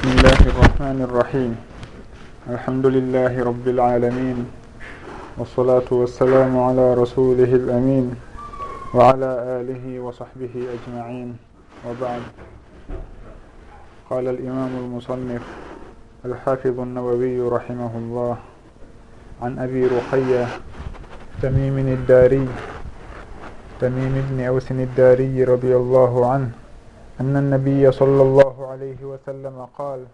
بسم الله الرحمن الرحيم الحمد لله رب العالمين والصلاة والسلام على رسوله الأمين وعلى آله وصحبه أجمعين وبعد قال الإمام المصنف الحافظ النووي رحمه الله عن أبي رقية تميم الداري تميم بن أوس الداري رضي الله عنه أن النبي صلى الله عليه وسلم قال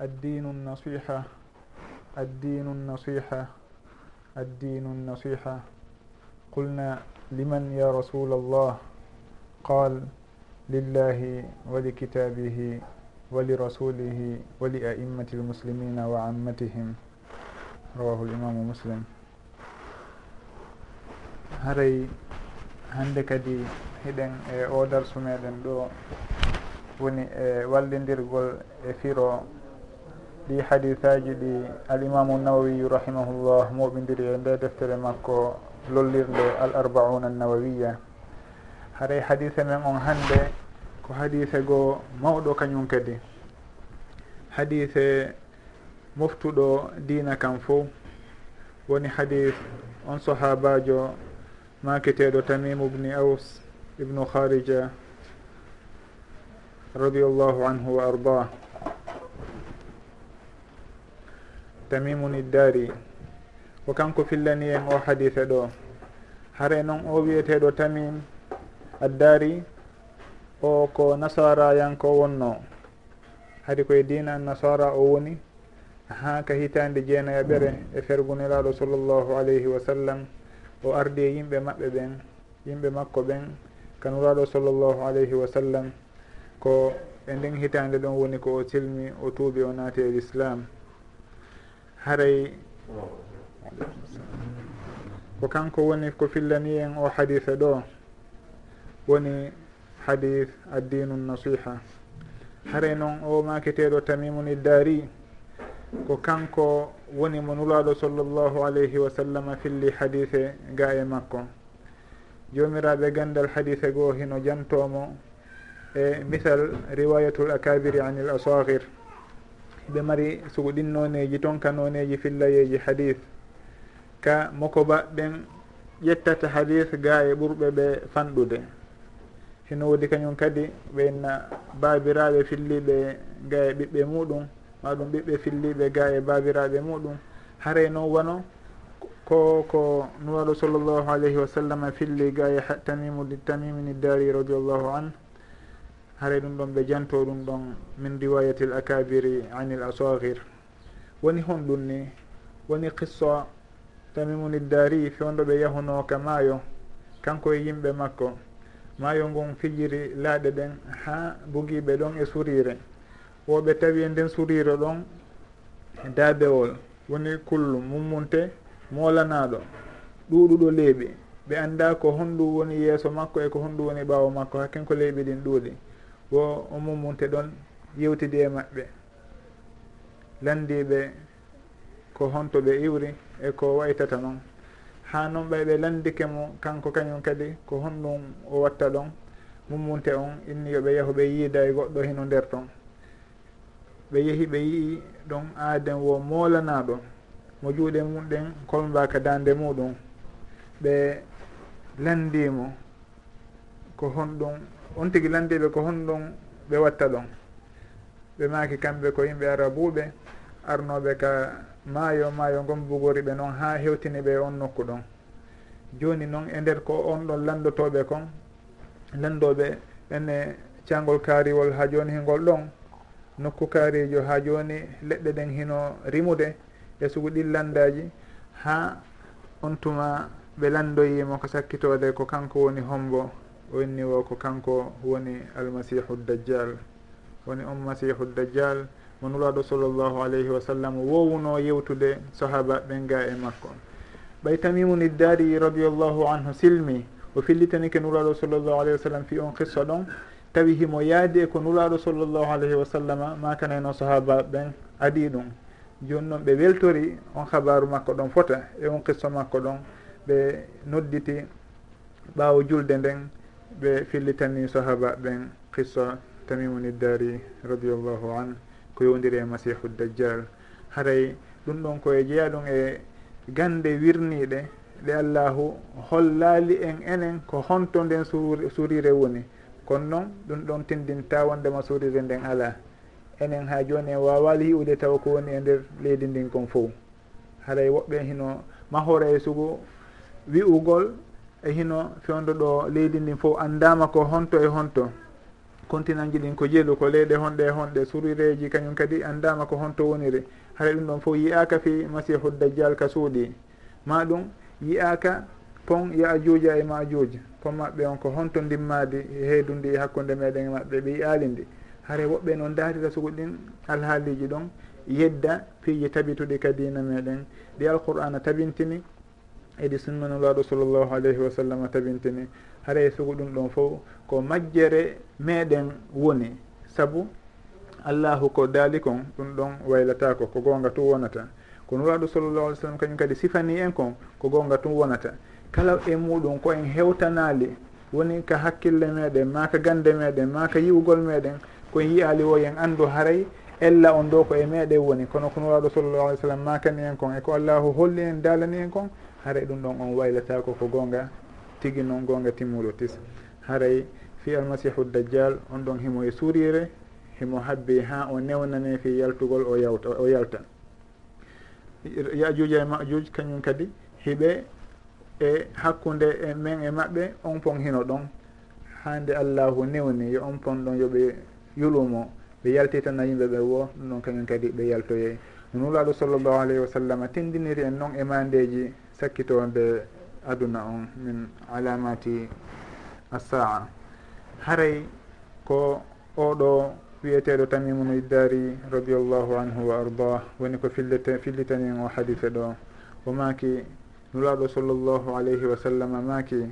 الدين النصيحة الدين النصيحة الدين النصيحة قلنا لمن يا رسول الله قال لله ولكتابه ولرسوله ولأئمة المسلمين وعامتهم رواه الإمام مسلم haray hande kadi هري e o darsu meɗen ɗo woni e wallidirgol e firo ɗi hadisaji ɗi alimamu nawawiyu rahimahullah moɓidiri e nde deftere makko lollirde al arbauna nawawiya. Haray hadise men on hande ko hadise goo mawɗo kañum kadi. Hadise moftuɗo dina kam fo woni hadis on sahabajo maketeɗo tamimu bni aus ibnu kharija radiallahu anhu wa عنه وأرضاه تميم ko kanko fillani en o hadise ɗo. Hare noon o wiyeteɗo tamim addari o ko nasara yanko wonno. Hade koye dina an nasara o woni ha ka hitande jeenaya e ɓere e fergunelaɗo sallllahu alayhi wa sallam o ardi e yimɓe maɓɓe ɓen yimɓe makko ɓen kanuraɗo sallllahu alayhi wa sallam. ko e nden hitande ɗon woni ko o silmi o tuubi o naati e l'islam. Haray ko kanko woni ko fillani en o hadise ɗo woni hadis addinu nasiha. Haray noon o maketeɗo tamimuni daari ko kanko woni mo nulaɗo sallllahu alayhi wa sallam filli hadise ga e makko. Jomiraɓe gandal hadise goo hino jantomo e misal riwayatul akabiri anil asahir ɓe mari sugu ɗinnoneji tonkanoneji fillayeji hadis ka mokoba ɓen ƴettata hadis ga e ɓurɓe ɓe fanɗude. Hino woodi kañum kadi ɓenna babiraɓe filliɓe ga e ɓiɓɓe muɗum maɗum ɓiɓɓe filliɓe ga e babiraɓe muɗum. Haare noon wano ko ko nuwaɗo sallllahu alayhi wa sallam filli ga e tamimudi tamimini dari radiallahu anhu haray ɗum ɗon ɓe janto ɗum ɗon min riwayati l akabiri ani l asahir woni hon ɗum ni woni qissa tamimuni dari fewndo ɓe yahuno ka maayo kanko e yimɓe makko. Maayo ngon fijiri laaɗe ɗen ha bogiiɓe ɗon e surire o ɓe tawi e nden surire ɗon daabewol. Woni kullu mummunte moolanaɗo ɗuuɗuɗo leeɓi. Ɓe annda ko honɗum woni yeeso makko e ko honɗum woni ɓaawo makko. Hakken ko leeɓi ɗin ɗuuɗi. wo o mumunte ɗon yewtidi e maɓɓe. Landiɓe ko honto ɓe iwri e ko waytata noon ha noon ɓay ɓe landike mo kanko kañum kadi ko honɗum o watta ɗon mummunte on inni yoɓe yahu ɓe yiida e goɗɗo hino nder ton. Ɓe yeehi ɓe yii ɗon aaden wo moolanaɗo mo juuɗe mum ɗen kolmbaka dande muɗum. Ɓe landimo ko honɗum on tigui landiɓe ko honɗum ɓe watta ɗon. Ɓe maaki kamɓe ko yimɓe arabuɓe arnoɓe ka maayo maayo gon bugori ɓe noon ha hewtini ɓe on nokku ɗon. Joni noon e nder ko on ɗon landotoɓe kon landoɓe ene cangol kaariwol ha joni hingol ɗon nokku kaarijo ha joni leɗɗe ɗen hino rimude e sugu ɗin landaji ha on tuma ɓe landoyimo ko sakkitode ko kanko woni hombo. o inni o ko kanko woni almasihu dajjal woni um on masihu dajjal mo nuraɗo sallllahu alayhi wa sallam wowuno yewtude sahaba ɓen ga e makko. Ɓay tamimuni dari radiallahu anhu silmi o fillitanike nuraɗo sallllahu alayhi wa sallam fi on qissa ɗon tawi himo yaadi e ko nuraɗo sallllahu alayhi wa sallama ma sahaba ɓen adi ɗum. Joni noon ɓe weltori on habaru makko ɗon fota e on qissa makko ɗon ɓe nodditi ɓaawo julde nden ɓe fillitani sahaba ɓen qissa tamimuni dari radiallahu an ko yowdiri e masihu dajjal. Haray ɗum ɗon koye jeeya ɗum e gande wirniɗe ɗe allahu hollali en enen ko honto nden surire woni. Kono noon ɗum ɗon tindinta wondema surire nden ala enen ha joni en wawali hiwde taw ko woni e nder leydi ndin kon fo haray woɓɓe hino mahora e sugu wi'ugol e hino fewdo ɗo leydi ndin fof andama ko honto e honto. Continent ji ɗin ko jeelu ko leyɗe honɗe e honɗe surireji kañum kadi andama ko honto woniri. Haɗa ɗum ɗon fof yiyaka fi masihu dajjal ka suuɗi ma ɗum yiyaka pon ya ajuja e ma pon maɓɓe on ko honto ndimmadi heydu ndi hakkude meɗen e maɓɓe ɓe yiyaali ndi. Hare woɓɓe noon darira sugu ɗin alhaaliji ɗon yedda piiji tabituɗi ka dina meɗen ɗi alqur'ana tabintini eɗi sunna no laaɗo sallllahu alayhi wa sallam tabintini. Haray sugu ɗum ɗon fof ko majjere meɗen woni. Saabu allahu ko daali kon ɗum ɗon waylatako ko gonga tum wonata. Ko nuraɗo sallllahu alih sallam kañum kadi sifani en kon ko gonga tum wonata. Kala e muɗum ko en hewtanali woni ka hakkille meɗen ma ka gande meɗen ma ka yiwgol meɗen koye yiyali wo yen andu haray ella on ɗo ko e meɗen woni. Kono ko nuraɗo sallllahu alih sallam makani en kon e ko allahu holli en daalani en kon haray ɗum ɗon on waylatako ko gonga tigui noon gonga timmuɗo tisa haray fi almasihu dajjal on ɗon himo e suurire himo habbi ha o newnane fi yaltugol o yawta o yalta yajuja e majuj kañum kadi hiɓe e hakkude e men e maɓɓe on pon hino ɗon. Hande allahu newni yo on pon ɗon yoɓe yulumo ɓe yaltitana yimɓe ɓe wo ɗum ɗon kañum kadi ɓe yaltoye. Nulaɗo sallllahu alayhi wa sallam tindiniri en noon e mandeji sakkitoɓe aduna on min alamati assaa haray ko oɗo wiyeteɗo tamimuno iddari radiallahu anhu wa ardah woni ko fillete fillitanin o hadise ɗo. O maki nulaɗo sallllahu alayhi wa sallam maki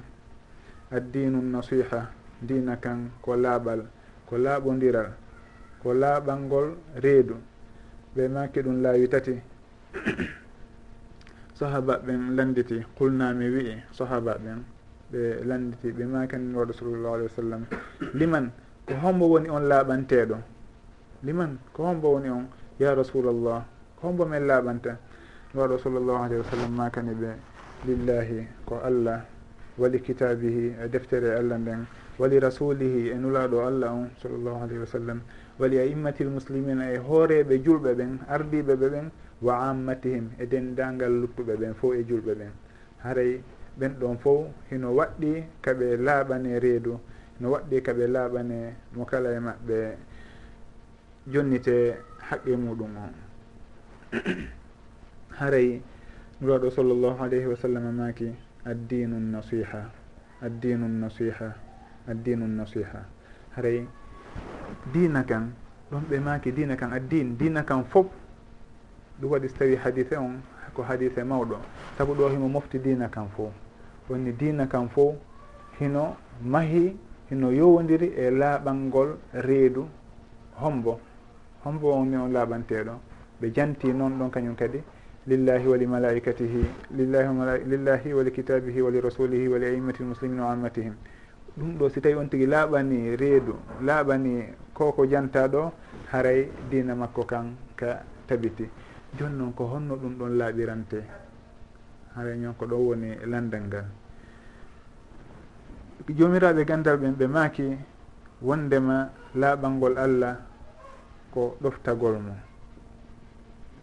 addinu nasiha dina kan ko laaɓal ko laaɓodiral ko laaɓalngol reedu. Ɓe maki ɗum laawi tati. sahaba ɓen landiti qulnami wi'i sahaba ɓen ɓe landiti ɓe makani waɗo sallllahu alih wa sallam liman ko hombo woni on laaɓanteɗo liman ko hombo woni on? Ya rasulallah ko hombo men laaɓanta? Waɗo sallllahu alayhi wa sallam makani ɓe lillahi ko allah wali kitabihi e deftere allah nden wali rasulihi e nulaɗo allah on sallllahu alayhi wa sallam wali a immati l muslimina e hooreɓe julɓe ɓen ardiɓe ɓe ɓen wa ammatihim e dendangal luttuɓe ɓen fo e julɓe ɓen. Haray ɓen ɗon fof hino waɗɗi kaɓe laaɓane reedu no waɗɗi kaɓe laaɓane mo kala e maɓɓe jonnite haqqe muɗum o haray nuraɗo sallllahu alayhi wa sallam maki addinu nasiha addinu nasiha addinu nasiha haray dina kan ɗon ɓe maki dina kan addin dina kan fof ɗum waɗi so tawi hadise on ko hadise mawɗo. Saabu ɗo himo mofti dina kam fo. Woni dina kam fo hino mahi hino yowodiri e laaɓalngol reedu hombo. Hombo on on laaɓanteɗo ɓe janti noon ɗon kañum kadi lillahi wali malaikatihi lillahi lillahi wali kitabihi wali rasulihi wali aimmati lmuslimina wa ammatihim. Ɗum ɗo si tawi on tigui laaɓani reedu laaɓani koko janta ɗo haray dina makko kan ka tabiti. joni noon ko honno ɗum ɗon laaɓirante. Haray ñon ko ɗo woni landal ngal. Jomiraɓe gandal ɓen ɓe maaki wondema laaɓalngol allah ko ɗoftagol mo.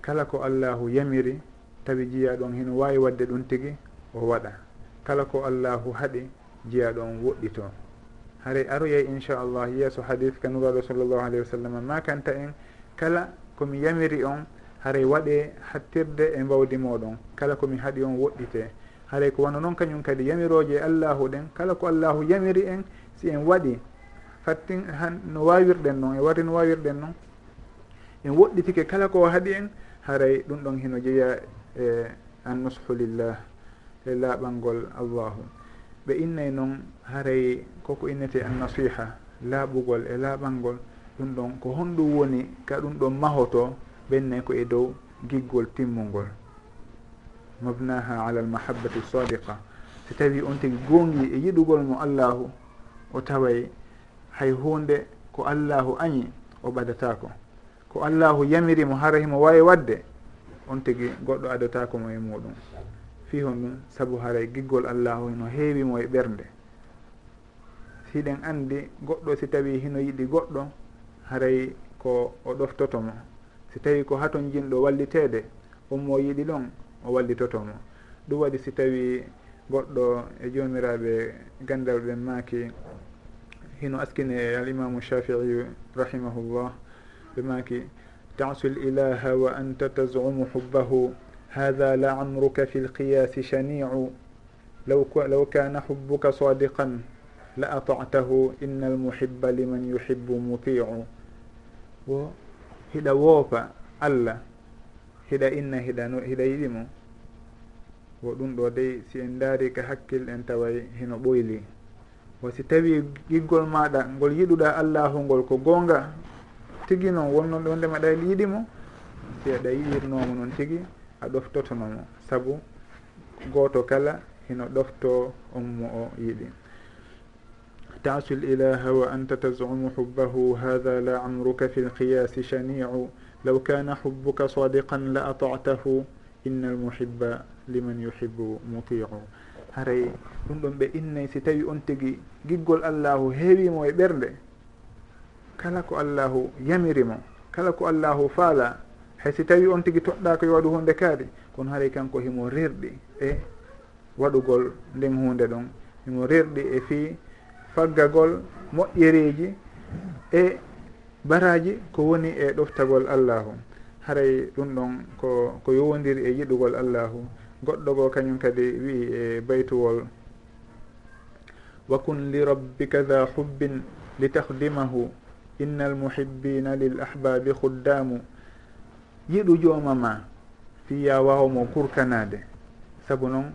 Kala ko allahu yamiri tawi jiya ɗon hino wawi wadde ɗum tigui o waɗa. Kala ko allahu haaɗi jiya ɗon woɗɗito. Haray aroyey inchallah yeeso hadis kanuraɗo sallllahu alayhi wa sallam makanta en. Kala komi yamiri on haray waɗe hattirde e mbawdi moɗon. Kala komi haaɗi on woɗɗite. Haray ko wano noon kañum kadi yamiroje e allahu ɗen. Kala ko allahu yamiri en si en waɗi fattin han no wawirɗen noon e wari no wawirɗen noon en woɗɗitike kala ko haaɗi en haray ɗum ɗon hino jeeya e annushu lillah e laaɓalngol allahu. Ɓe innay noon haray koko innete annasiha laaɓugol e laaɓalngol ɗum ɗon ko honɗum woni ka ɗum ɗon mahoto ɓennayi ko e dow giggol timmungol. Mabnaha ala almahabati sadiqa si tawi on tigi gongi e yiɗugol mo allahu o taway hay hunde ko allahu añi o ɓadatako ko allahu yamirimo hara himo wawi wadde on tigi goɗɗo adatako mo e muɗum fi hon ɗum saabu haray giggol allahu no heewimo e ɓernde. Siɗen andi goɗɗo si tawi hino yiɗi goɗɗo haray ko o ɗoftotomo si tawi ko haton jinɗo wallitede on mo yiɗi ɗon o wallitotomo. Ɗum waɗi si tawi goɗɗo e jomiraɓe gandarɗen maaki hino askine e alimamu shafii rahimahullah ɓe maaki tasu lilaha wa anta tazumu hubbahu hada la amruka fi lqiyasi shaniu. Law, kana hubuka sadiqan la atatahu inna almuhiba liman yuhibu mutiiu wo hiɗa woofa allah hiɗa inna hiɗano hiɗa yiɗi mo wo ɗum ɗo dey si en daari ka hakkil en taway hino ɓoyli. Wo si tawi giggol maɗa ngol yiɗuɗa allahu ngol ko goonga tigi noon wonnoon ɗo nde maɗa yiɗi mo si aɗa yiɗirnomo noon tigi a ɗoftotonomo saabu goto kala hino ɗofto on mo o yiɗi. تعش الإله وأنت تزعم حبه هذا لا عمرك في القياس شنيع. لو كان حبك صادقا لأطعته إن المحب liman yuhibbu mutiu haray ɗum ɗon ɓe innay si tawi on tigi giggol allahu heewimo e ɓernde kala ko allahu yamirimo kala ko allahu faala hay si tawi on tigi toɗɗa koye waɗu hunde kaari kono haray kanko himo rerɗi e waɗugol nden hunde ɗon himo rerɗi e fii faggagol moƴƴereji e baraji ko woni e ɗoftagol allahu. Haray ɗum ɗon ko ko yowodiri e yiɗugol allahu. Goɗɗo go kañum kadi wii e baytuwol wa kun li rabbika ha hubbin li litahdimahu inna almuhibbina lil ahbabi khuddamu. Yiɗu joomama fiya wawmo kurkanade saabu noon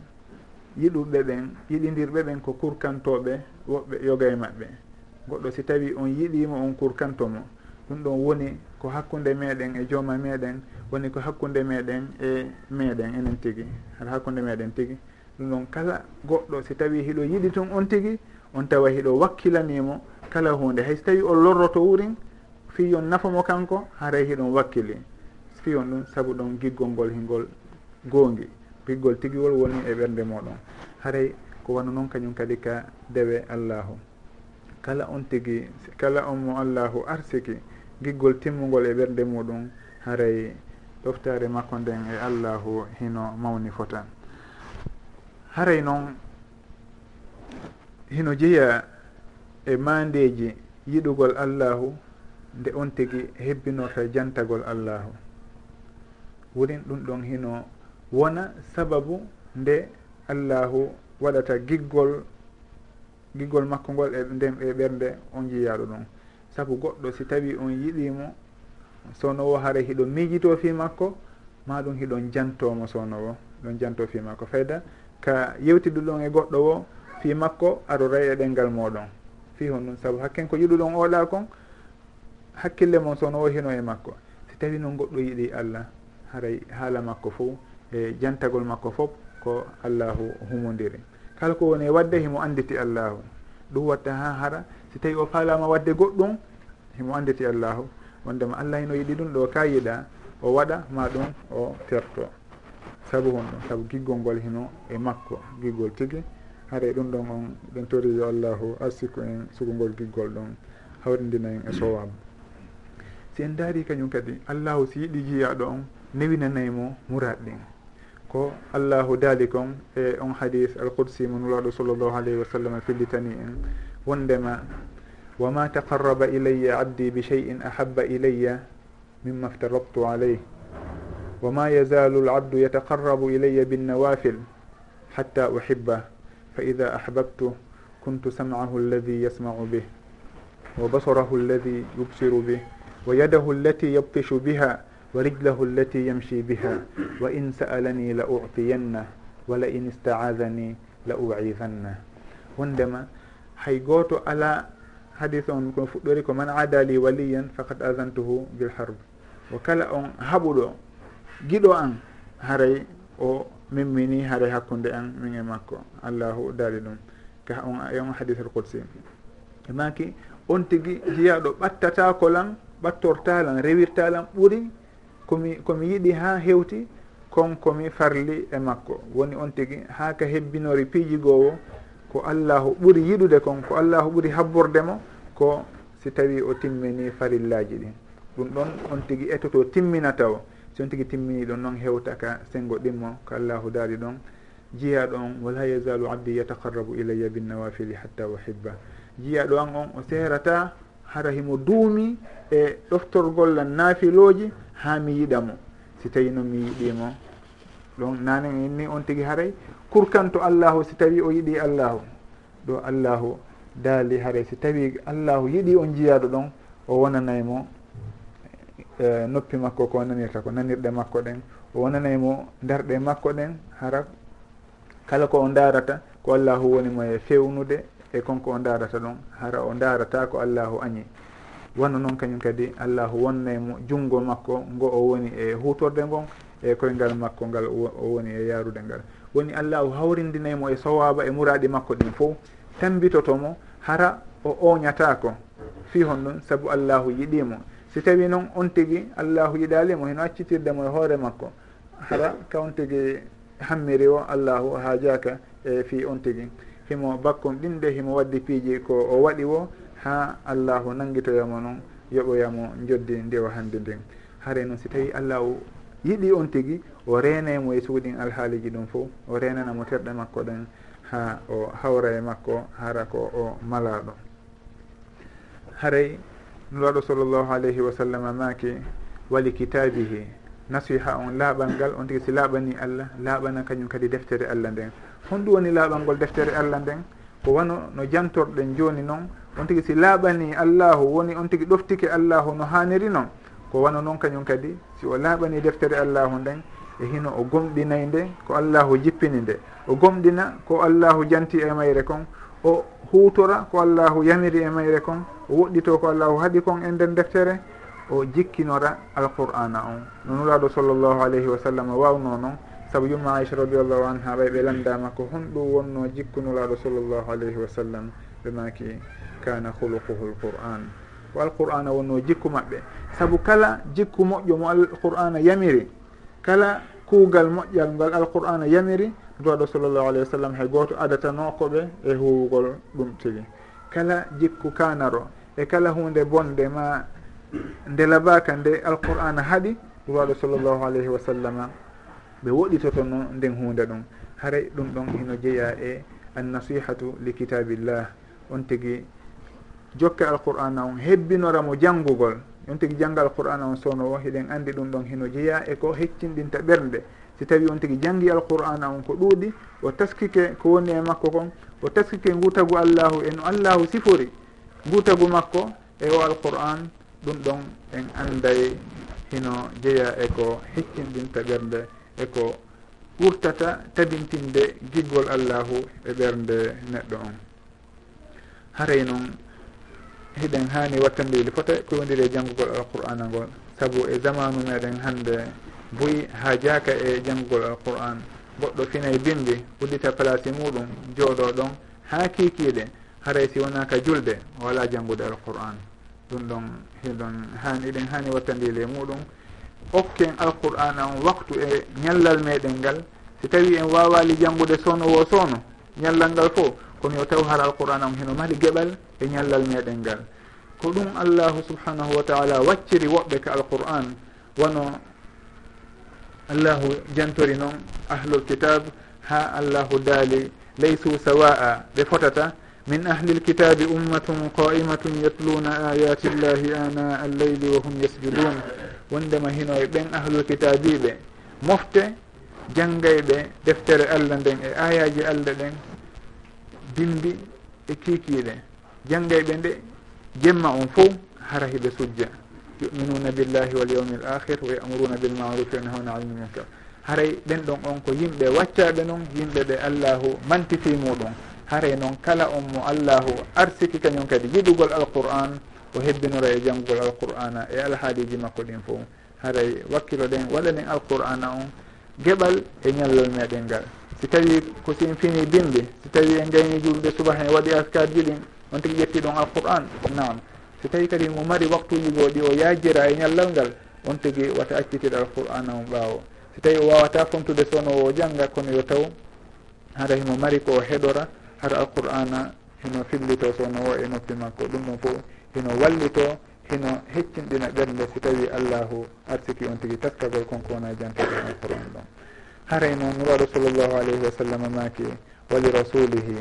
yiɗuɓe ɓen yiɗidirɓe ɓen ko kurkantoɓe woɓɓe yoga e maɓɓe. Goɗɗo si tawi on yiɗimo on kurkantomo. Ɗum ɗon woni ko hakkude meɗen e jooma meɗen woni ko hakkude meɗen e meɗen enen tigui haɗa hakkude meɗen tigui ɗum ɗon kala goɗɗo si tawi hiɗo yiɗi tun on tigui on tawa hiɗo wakkilanimo. Kala hunde hay so tawi o lorroto wurin fi on nafamo kanko haray hiɗon wakkili. Fi on ɗum saabu ɗon giggol ngol hingol goongi. Giggol tiguiwol woni e ɓernde moɗon. Haray ko wano noon kañum kadi ka dewe allahu. Kala on tigi kala on mo allahu arsiki giggol timmugol e ɓerde muɗum haray ɗoftare makko nden e allahu hino mawni fota haray noon hino jeeya e mandeji yiɗugol allahu nde on tigi hebbinorta jantagol allahu. Worin ɗum ɗon hino wona sababu nde allahu waɗata giggol giggol makko ngol e nden e ɓernde on jiyaɗo ɗum. Saabu goɗɗo si tawi on yiɗimo sownowo haara hiɗo miijito fi makko ma ɗum hiɗon jantomo sownowo ɗon janto fi makko. Fayda ka yewtidu ɗon e goɗɗo wo fi makko aɗo ray e ɗengal moɗon fi hon ɗum saabu hakken ko yiɗuɗon oɗa kon hakkille mon sownowo hino e makko. Si tawi noon goɗɗo yiɗi allah haray haala makko fo e jantagol makko fof ko allahu humodiri kala ko woni e wadde himo anditi allahu. Ɗum watta ha hara si tawi o falama wadde goɗɗum himo anditi allahu. Wondema allah hino yiɗi ɗum ɗo ka yiɗa o waɗa ma ɗum o terto. Saabu hon ɗum saabu giggol ngol hino e makko giggol tigui haara ɗum ɗon on ɗen tori yo allahu arsiku en sugugol giggol ɗon hawrindina en e sowabu si en daari kañum kadi allahu si yiɗi jiyaɗo on newinanayi mo ɗin. ko allahu daali kon e on hadis alqudsi mo nulaɗo sallllahu alayhi wa sallam fillitani en. Wondema wama taqarraba ilayya abdi bi cheyin ahabba ilayya mima ftaradtu alayh wama yazalu labdu yataqarrabu ilayya binnawafil hatta uhibba. Fa ida ahbabtu kuntu samcahu alladi yasmacu bih. Wa basarahu alladi yubsiru bih. Wa yadahu allati yabtishu biha wa rijlahu allati yamshi biha ورجله التي يمشي بها وإن سألني in istaadani la لأعيذنه wondema hay gooto ala hadis on ko fuɗɗori ko man adali waliyan faqad agantuhu bilharb wo kala on haɓuɗo giɗo an haray o mimmini haray hakkude an min e makko. Allahu daali ɗum. Ka on on hadis al qudsi. E maki on tigui jiyaɗo ɓattata kolan ɓattortalan rewirtalan ɓuuri komi komi yiiɗi ha hewti kon komi farli e makko. Woni on tigui ha ka hebbinori piiji gowo ko allahu ɓuuri yiɗude kon ko allahu ɓuuri habbordemo ko si tawi o timmini farillaji ɗin. Ɗum ɗon on tigui etoto timmina taw. Si on tigui timmini ɗon noon hewta ka senggo ɗimmo ko allahu daari ɗon jiya ɗon wala yazalu abdi yataqarrabu ilayya binnawafili hatta uhibba. Jiya ɗo an on o serata hara himo duumi e ɗoftorgol naafiloji ha mi yiɗamo si tawi noon mi yiɗimo ɗon nane ni on tigui haaray kurkanto allahu si tawi o yiiɗi allahu. Ɗo allahu daali haaray si tawi allahu yiiɗi on jiyaɗo ɗon o wonanaymo e, noppi makko ko nanirta ko nanirɗe makko ɗen. O wonanaymo darɗe makko ɗen hara kala ko o darata ko allahu wonimo e fewnude e konko o darata ɗon hara o darata ko allahu añi. wonno noon kañum kadi allahu wonna mo junngo makko ngo o woni e hutorde ngon e koyngal makko ngal o woni e yarude ngal. Woni allahu hawrindinaymo e sowaba e muraɗi makko ɗin fo tambitotomo hara o oñatako fi hon ɗum saabu allahu yiɗimo si tawi noon on tigui allahu yiɗalimo heno accitirdemo e hoore makko hara ka on tigui hammiri o allahu hajaka e fi on tigui himo bakkum ɗinde himo waddi piiji ko o waɗi o ha allahu nanguitoyamo noon yoɓoyamo joddi ndewa hande nden. Haare noon si tawi allahu yiɗi on tigui o renaymo e suuɗin alhaaliji ɗum fo o renanamo terɗe makko ɗen ha o hawra e makko hara ko o malaɗo haray nulaɗo sallllahu alayhi wa sallam maki wali kitabihi nasiha on laaɓal ngal on tigui si laaɓani allah laaɓana kañum kadi deftere allah nden. Honɗum woni laaɓal ngol deftere allah nden ko wano no jantorɗen joni noon on tigui si laaɓani allahu woni on tigui ɗoftike allahu no haniri noon ko wano noon kañum kadi si o laaɓani deftere allahu nden e hino o gomɗinay nde ko allahu jippini nde. O gomɗina ko allahu janti e mayre kon. O hutora ko allahu yamiri e mayre kon. O woɗɗito ko allahu haaɗi kon e nden deftere. O jikkinora alqur'ana on. No nuraɗo sallllahu alayhi wa sallam wawno noon saabu yumma aicha radiallahu anha ɓay ɓe landama ko honɗum wonno jikkunuraɗo sallllahu alayhi wa sallam. Ɓe maki kana hulukuhu l qur'an ko alqur'ana wonno jikku maɓɓe saabu kala jikku moƴƴo mo alqur'ana yamiri kala kuugal moƴƴal ngal alqur'ana yamiri duwaɗo sallllahu alayhi wa sallam hay gooto adatanokoɓe e huwugol ɗum tigi. Kala jikku kanaro e kala hunde bonde ma nde labaka nde alqur'ana haaɗi duwaɗo sallllahu alayhi wa sallama ɓe woɗitotono nden hunde ɗum. Haray ɗum ɗon hino jeeya e annasihatu li kitabillah. On tigi jokke alqur'ana on hebbinoramo janngugol on tigi janngal alqur'ana on sowno o hiɗen anndi ɗum ɗon hino jeeya e ko heccinɗinta ɓerde si tawi on tigi janngi alqur'ana on ko ɗuuɗi o taskike ko woni e makko kon o taskike ngutagu allahu e no allahu sifori. Ngutagu makko e o alqur'an ɗum ɗon en anday hino jeeya e ko heccinɗinta ɓerde e ko ɓurtata tabintinde giggol allahu e ɓernde neɗɗo on. Haray noon hiɗen hani wattandeyli fota ko wondiri e janggugol alqur'ana ngol. Saabu e zamanu meɗen hande boyi ha jaaka e janggugol alqur'an goɗɗo finay bindi uddita place muɗum jooɗo ɗon ha kikiɗe haray si wonaka julde wala janggude alqur'an ɗum ɗon hiɗon haani iɗen hani haani e muɗum. Okken alqur'ana on waktu e ñallal meɗen ngal si tawi en wawali janggude sowno wo sowno ñallal ngal fo kono yo taw hara alqur'ana on heno mali geɓal e ñallal meɗen ngal. Ko ɗum allahu subhanahu wa taala wacciri woɓɓe ka alqur'an wono allahu jantori noon ahlul kitab ha allahu daali laysu sawa'a ɓe fotata. Min ahli lkitabi ummatun qa'imatun yatluna ayati llahi ana alleyli wa hum yasjudun wondema hino e ɓen ahlul kitabiɓe mofte janggayɓe deftere allah nden e ayaji allah ɗen bindi e kiikiiɗe jangayɓe nde jemma on fo hara hiɓe sujja. Yuminuna billahi wal yawmi l akhir wa yamuruna bilmarufi wa nahuna anil munkar. Haray ɓen ɗon on ko yimɓe waccaɓe noon yimɓe ɓe allahu mantifi muɗum. Haray noon kala on mo allahu arsiki kañum kadi yiɗugol alqur'an o hebbinora e janggugol alqur'ana e alhaaliji makko ɗin fo haray wakkilo ɗen waɗanen alqur'ana on geɓal e ñallol meɗen ngal. Si tawi ko sin fini bimbi si tawi en gayni julde subaha en waɗi askar jiɗin on tigui ƴetti ɗon alquran. Naam. So tawi kadi mo mari waktuji goɗi o yajira e ñallal ngal on tigui wata accitiɗo alqur'ana on ɓaawo so tawi o wawata fontude sono o jangga kono yo taw haɗa himo mari ko heɗora hara alqur'ana hino fillito sono o e noppi makko. Ɗum ɗon fof hino wallito hino heccinɗina ɓernde. So tawi allahu arsiki on tigui taskagol konko wona jantade alqur'an ɗon. Haray e noon nuraɗo sallllahu alayhi wa sallam maki wali rasulihi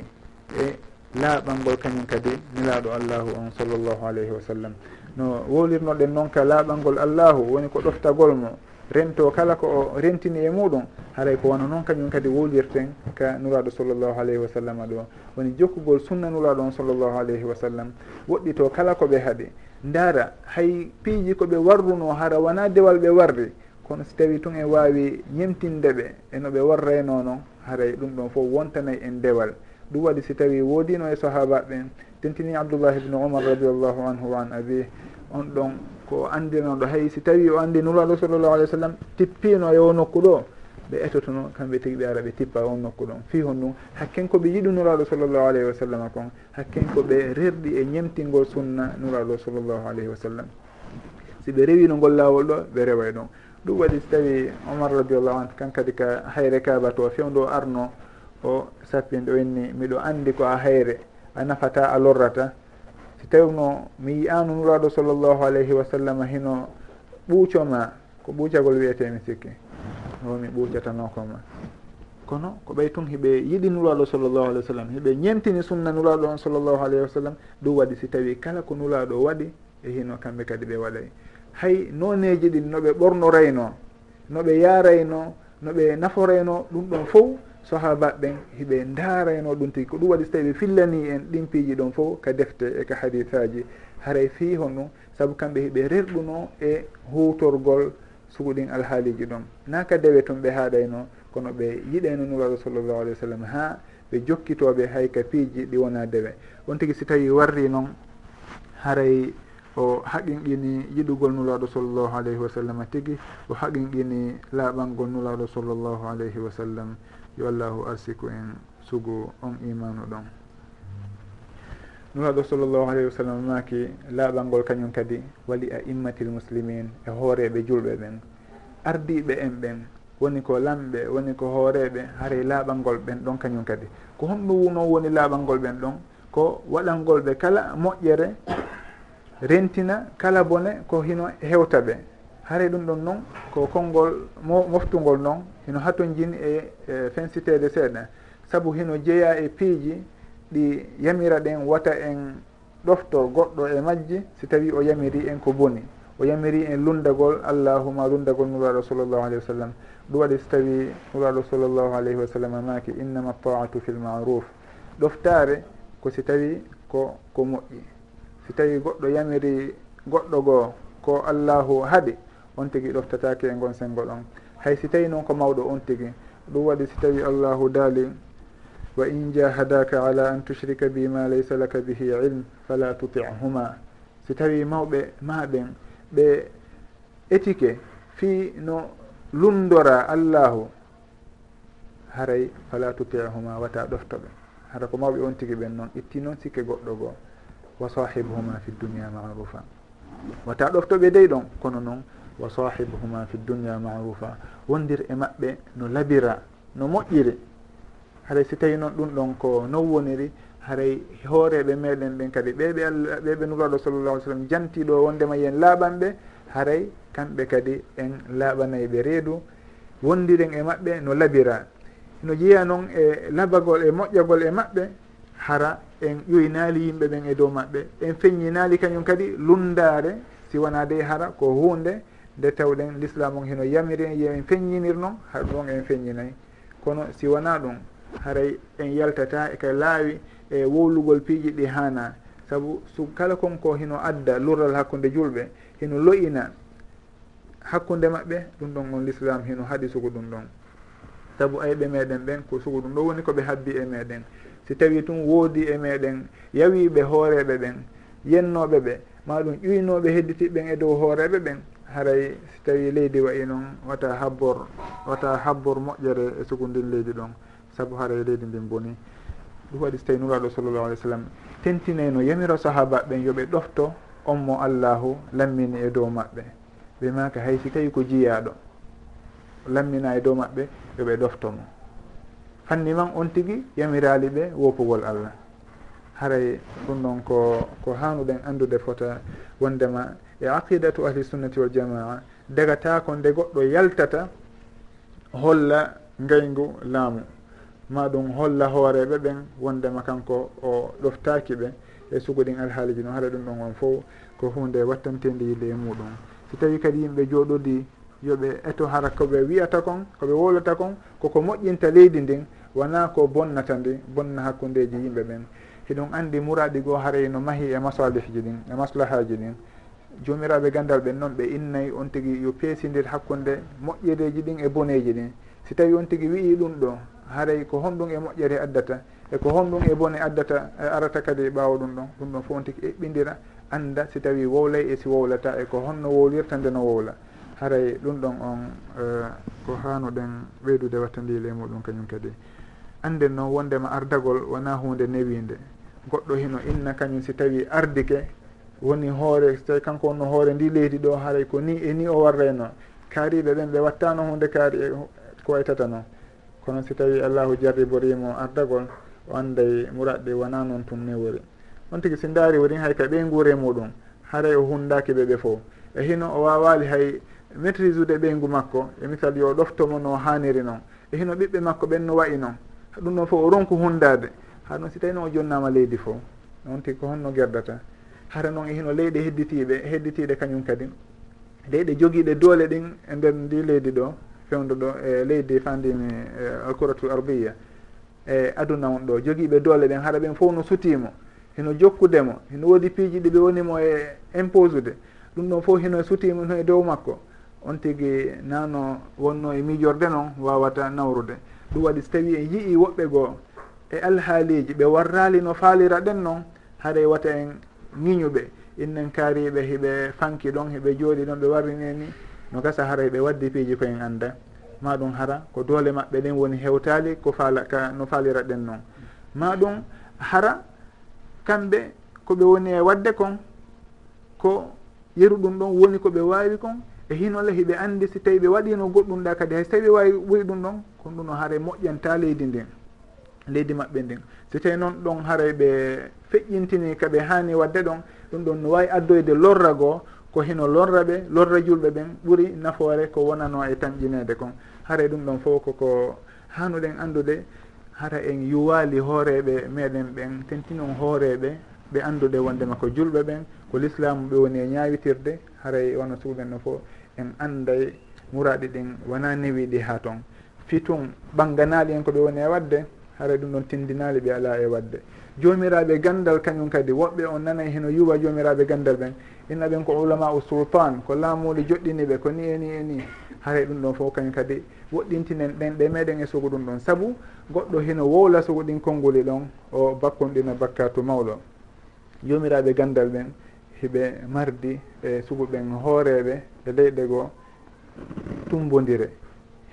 e laaɓangol kañum kadi nilaaɗo allahu on sallllahu alayhi wa sallam. No wolirnoɗen noon ka laaɓangol allahu woni ko ɗoftagol mo. Rento kala ko o rentini e muɗum haray ko wona noon kañum kadi wolirten ka nuraɗo sallllahu alayhi wa sallam ɗo woni jokkugol sunna nuraɗo on sallllahu alayhi wa sallam. Woɗɗito kala koɓe haaɗi ndaara hay piiji koɓe warruno hara wona dewal ɓe warri. Kono si tawi tun e wawi ñemtinde ɓe eno ɓe warrayno noon haray ɗum ɗon fof wontanayi en dewal. ɗum waɗi si tawi woodino e sahabaɓe en tentini abdoullah ibnu omar radiallahu anhu wa an abi. On ɗon ko andinoɗo hay si tawi o andi nuraɗo sallllahu alih w sallam tippino e o nokku ɗo ɓe etotono kamɓe tigi ɓe ara ɓe tippa on nokku ɗon. Fi hon ɗum hakken koɓe yiɗu nuraɗo sallllahu alayhi wa sallam kon hakken koɓe rerɗi e ñemtingol sunna nuraɗo sallllahu alayhi wa sallam. Si ɓe rewino ngol lawol ɗo ɓe rewa e ɗon ɗum waɗi so tawi omar radiallahu an kan kadi ka hayre kaba to fewndo arno o sappinɗo inni miɗo andi ko a hayre a nafata a lorrata. Si tawino mi yiyanu nuraɗo sallllahu alayhi wa sallam hino ɓuucoma ko ɓuucagol wiyete mi sikki. O mi ɓuucatanokoma kono ko ɓay tun hiɓe yiɗi nuraɗo sallllahu alah wa sallam hiɓe ñentini sunna nuraɗo on sallllahu alayhi wa sallam ɗum waɗi si tawi kala ko nuraɗo waɗi e hino kamɓe kadi ɓe waɗay. Hay noneji ɗin noɓe ɓornorayno noɓe yarayno noɓe naforayno ɗum ɗon fof sahaba ɓen hiɓe ndaarayno ɗum tigi. Ko ɗum waɗi so tawi ɓe fillani en ɗin piiji ɗon fof ka defte e ka hadisaji haray fii hon ɗum saabu kamɓe hiɓe rerɗuno e hutorgol suguɗin alhaaliji ɗon. Na ka dewe toon ɓe haaɗayno kono ɓe yiɗayno nuraɗo sallllahu alih wa sallam ha ɓe jokkitoɓe hay ka piiji ɗi wona dewe. On tigi si tawi warri noon haray o haqinqini yiɗugol nulaɗo sallllahu alayhi wa sallam tigi o haqinqini laaɓangol nulaɗo sallllahu alayhi wa sallam. yo allahu arsiku en sugu on imanu ɗon. Nuraɗo sallllahu alayhi wa sallam maki laaɓal ngol kañum kadi wali a immatil muslimin e hooreɓe julɓe ɓen. Ardiɓe en ɓen woni ko lamɓe woni ko hooreɓe haray laaɓal ngol ɓen ɗon kañum kadi. Ko honɗum wuno woni laaɓal ngol ɓen ɗon ko waɗalngol ɓe kala moƴƴere rentina kala bone ko hino hewta ɓe. haare ɗum ɗon noon ko konngol moftugol noon hino haton hatojin e, e fensitede seeɗa. Saabu hino jeeya e piiji ɗi yamira ɗen wata en ɗofto goɗɗo e majji si tawi o yamiri en ko boni. O yamiri en lundagol allahuma lundagol nuraɗo sallllahu alayhi wa sallam. Ɗum waɗi so tawi nuraɗo sallllahu alayhi wa sallam maki innama taatu fi lmaruf ɗoftare ko si tawi ko ko moƴƴi. Si tawi goɗɗo yamiri goɗɗo goo ko allahu haaɗi on tigui ɗoftatake e gon sengo ɗon. Hay si tawi noon ko mawɗo on tigui ɗum waɗi si tawi allahu daali wa in jahadaka ala an tushrika bi ma laysa laka bihi ilm fala tutihuma. Si tawi mawɓe maɓen ɓe étike fi no lumdora allahu haray fala tutihuma wata ɗoftoɓe. Hara ko mawɓe on tigui ɓen noon itti noon sikke goɗɗo goo wa sahibuhuma fi dunia marufa wata ɗoftoɓe dey ɗon kono noon wa sahibuhuma fi dunia marufa. Wondir e maɓɓe no labira no moƴƴiri. Haray si tawi noon ɗum ɗon ko non woniri haray hooreɓe meɗen ɓen kadi ɓeɓe allah ɓeɓe nuraɗo sallallah alih sallam jantiɗo wondema yen laaɓanɓe haray kamɓe kadi en laaɓanayi ɓe reedu. Wondiren e maɓɓe no labira. No jeeya noon e labagol e moƴƴagol e maɓɓe hara en ƴoynaali yimɓe ɓen e dow maɓɓe en feññinaali kañum kadi lundare si wona dey hara ko hunde nde tewɗen l'islam on heno yamiri en yemin feññinir noon har ɗon en feññinayi kono si wona ɗum haray en yaltata eka laawi e wowlugol piiji ɗi hana saabu so kala konko hino adda lurral hakkude julɓe hino loyina hakkude maɓɓe ɗum ɗon on l'islam hino haaɗi sugu ɗum ɗon saabu ayɓe meɗen ɓen ko sugu ɗum ɗo woni koɓe habbi e meɗen si tawi tun woodi e meɗen yawiɓe hooreɓe ɓen yennoɓe ɓe maɗum ƴuynoɓe hedditiɓɓen e dow hooreɓe ɓen haray si tawi leydi wayi noon wata habbor wata habbor moƴƴere e sugundin leydi ɗon. Saabu haray leydi ndin boni. Ɗum waɗi so tawi nuraɗo sallllahu alih w sallam tentinayno yamiro sahaba ɓen yooɓe ɗofto on mo allahu lammini e dow maɓɓe. Ɓe maka hay si tawi ko jiyaɗo lammina e dow maɓɓe yooɓe ɗoftomo. Fanni man on tigui yamirali ɓe wopugol allah. Haray ɗum ɗon ko ko hanuɗen andude fota wondema e aqidatu ahli sunnati wal jamaa. Dagatako nde goɗɗo yaltata holla ngayngu laamu. Ma ɗum holla hooreɓe ɓen wondema kanko o ɗoftaki ɓe e sugoɗin alhaaliji noon haɗa ɗum ɗon on fof ko hunde wattantede yille e muɗum. Si tawi kadi yimɓe jooɗodi yooɓe eto hara koɓe wiyata kon koɓe wolata kon koko moƴƴinta leydi ndin wona ko bonnata ndi bonna hakkudeji yimɓe ɓen. Hiɗum andi muraɗi goo haray no mahi e masalihji ɗin e maslahaji ɗin. jomiraɓe gandal ɓen noon ɓe innayi on tigui yo peesidir hakkude moƴƴereji ɗin e boneji ɗin. Si tawi on tigui wii ɗum ɗo haray ko honɗum e moƴƴere addata eko honɗum e bone addata e arata kadi e ɓawa ɗum ɗon. Ɗum ɗon fo on tigui eɓɓidira anda si tawi wowlay e si wowlata eko honno wowlirta nde no wowla. Haray ɗum ɗon on uh, ko hanuɗen ɓeydude wattandile e muɗum kañum kadi. Anden noon wondema ardagol wona hunde newinde goɗɗo hino inna kañum si tawi ardike woni hoore so tawi kanko wonno hoore ndi leydi ɗo haaray ko ni e ni o warrayno kaariɓe ɓen ɓe wattano hunde kaari e ko waytata noon kono si tawi allahu jarriborimo ardagol o anday muraɗɗe wona noon tum ne wori on tigui si daari woni hay ka ɓe guure muɗum haray o hundaki ɓeɓe fo e hino o wawali hay maitrise ude ɓeygu makko e misal yo ɗoftomo no haniri noon e hino ɓiɓɓe makko ɓen no wayi noon ɗum ɗon fof o ronku hundade ha ɗum si tawi noon o jonnama leydi fo on tigui ko honno gerdata. hara noon e hino leyɗe hedditiɓe hedditiɗe kañum kadi. Leyɗe jogiiɗe doole ɗin e nder ndi leydi ɗo fewdo ɗo e leydi fandimi e, alcouratul arbiya e aduna on ɗo. Jogiiɓe doole ɗen haɗa ɓen fof no sutimo hino jokkudemo hino woodi piiji ɗi ɓe wonimo e imposude ɗum ɗon fof hino sutimo no e dow makko. On tigi nano wonno e miijorde noon wawata nawrude. Ɗum waɗi so tawi en yii woɓɓe goo e alhaaliji ɓe warrali no faalira ɗen noon haɗa wata en ñiñuɓe. Innen kaariɓe hiɓe fanki ɗon hiɓe jooɗi ɗon ɓe warrine ni. No gasa hara ɓe waddi piiji koyen annda. Ma ɗum hara ko doole maɓɓe ɗen woni hewtali ko faala ka no faaliraɗen noon ma ɗum hara kamɓe koɓe woni e wadde kon ko yeru ɗum ɗon woni koɓe wawi kon e hinole hiɓe andi si tawi ɓe waɗino goɗɗum ɗa kadi. Hay so tawi ɓe wawi ɓuri ɗum ɗon kon ɗum no haara moƴƴanta leydi ndin leydi maɓɓe ndin si tawi noon ɗon haray ɓe feƴƴintini kaɓe hani wadde ɗon ɗum ɗon no wawi addoyde lorra goo ko hino lorra ɓe lorra julɓe ɓen ɓuuri nafoore ko wonano e tamƴinede kon. Haray ɗum ɗon fof koko hanuɗen andude hara en yuwali hooreɓe meɗen ɓen tentinon hooreɓe ɓe andude wondema ko julɓe ɓen ko l'islamu ɓe woni e ñawitirde haray wono suuɓen no fof en anday muraɗi ɗin wona newiɗi ha toon fi tun ɓanganaɗi en ko ɓe woni e wadde haray ɗum ɗon tindinali ɓe ala e wadde. Jomiraɓe gandal kañum kadi woɓɓe on nanay heno yuwa jomiraɓe gandal ɓen inna ɓen ko ulama u sultan ko laamuɗi joɗɗini ɓe ko ni e ni e ni. Haray ɗum ɗon fof kañum kadi woɗɗintinen ɗen ɗe meɗen e sugu ɗum ɗon. Saabu goɗɗo heno wowla sugu ɗin konnguli e ɗon o bakkunɗina bakkatu mawɗo. Jomiraɓe gandal ɓen hiɓe mardi e sugu ɓen hooreɓe e leyɗe goo tumbodire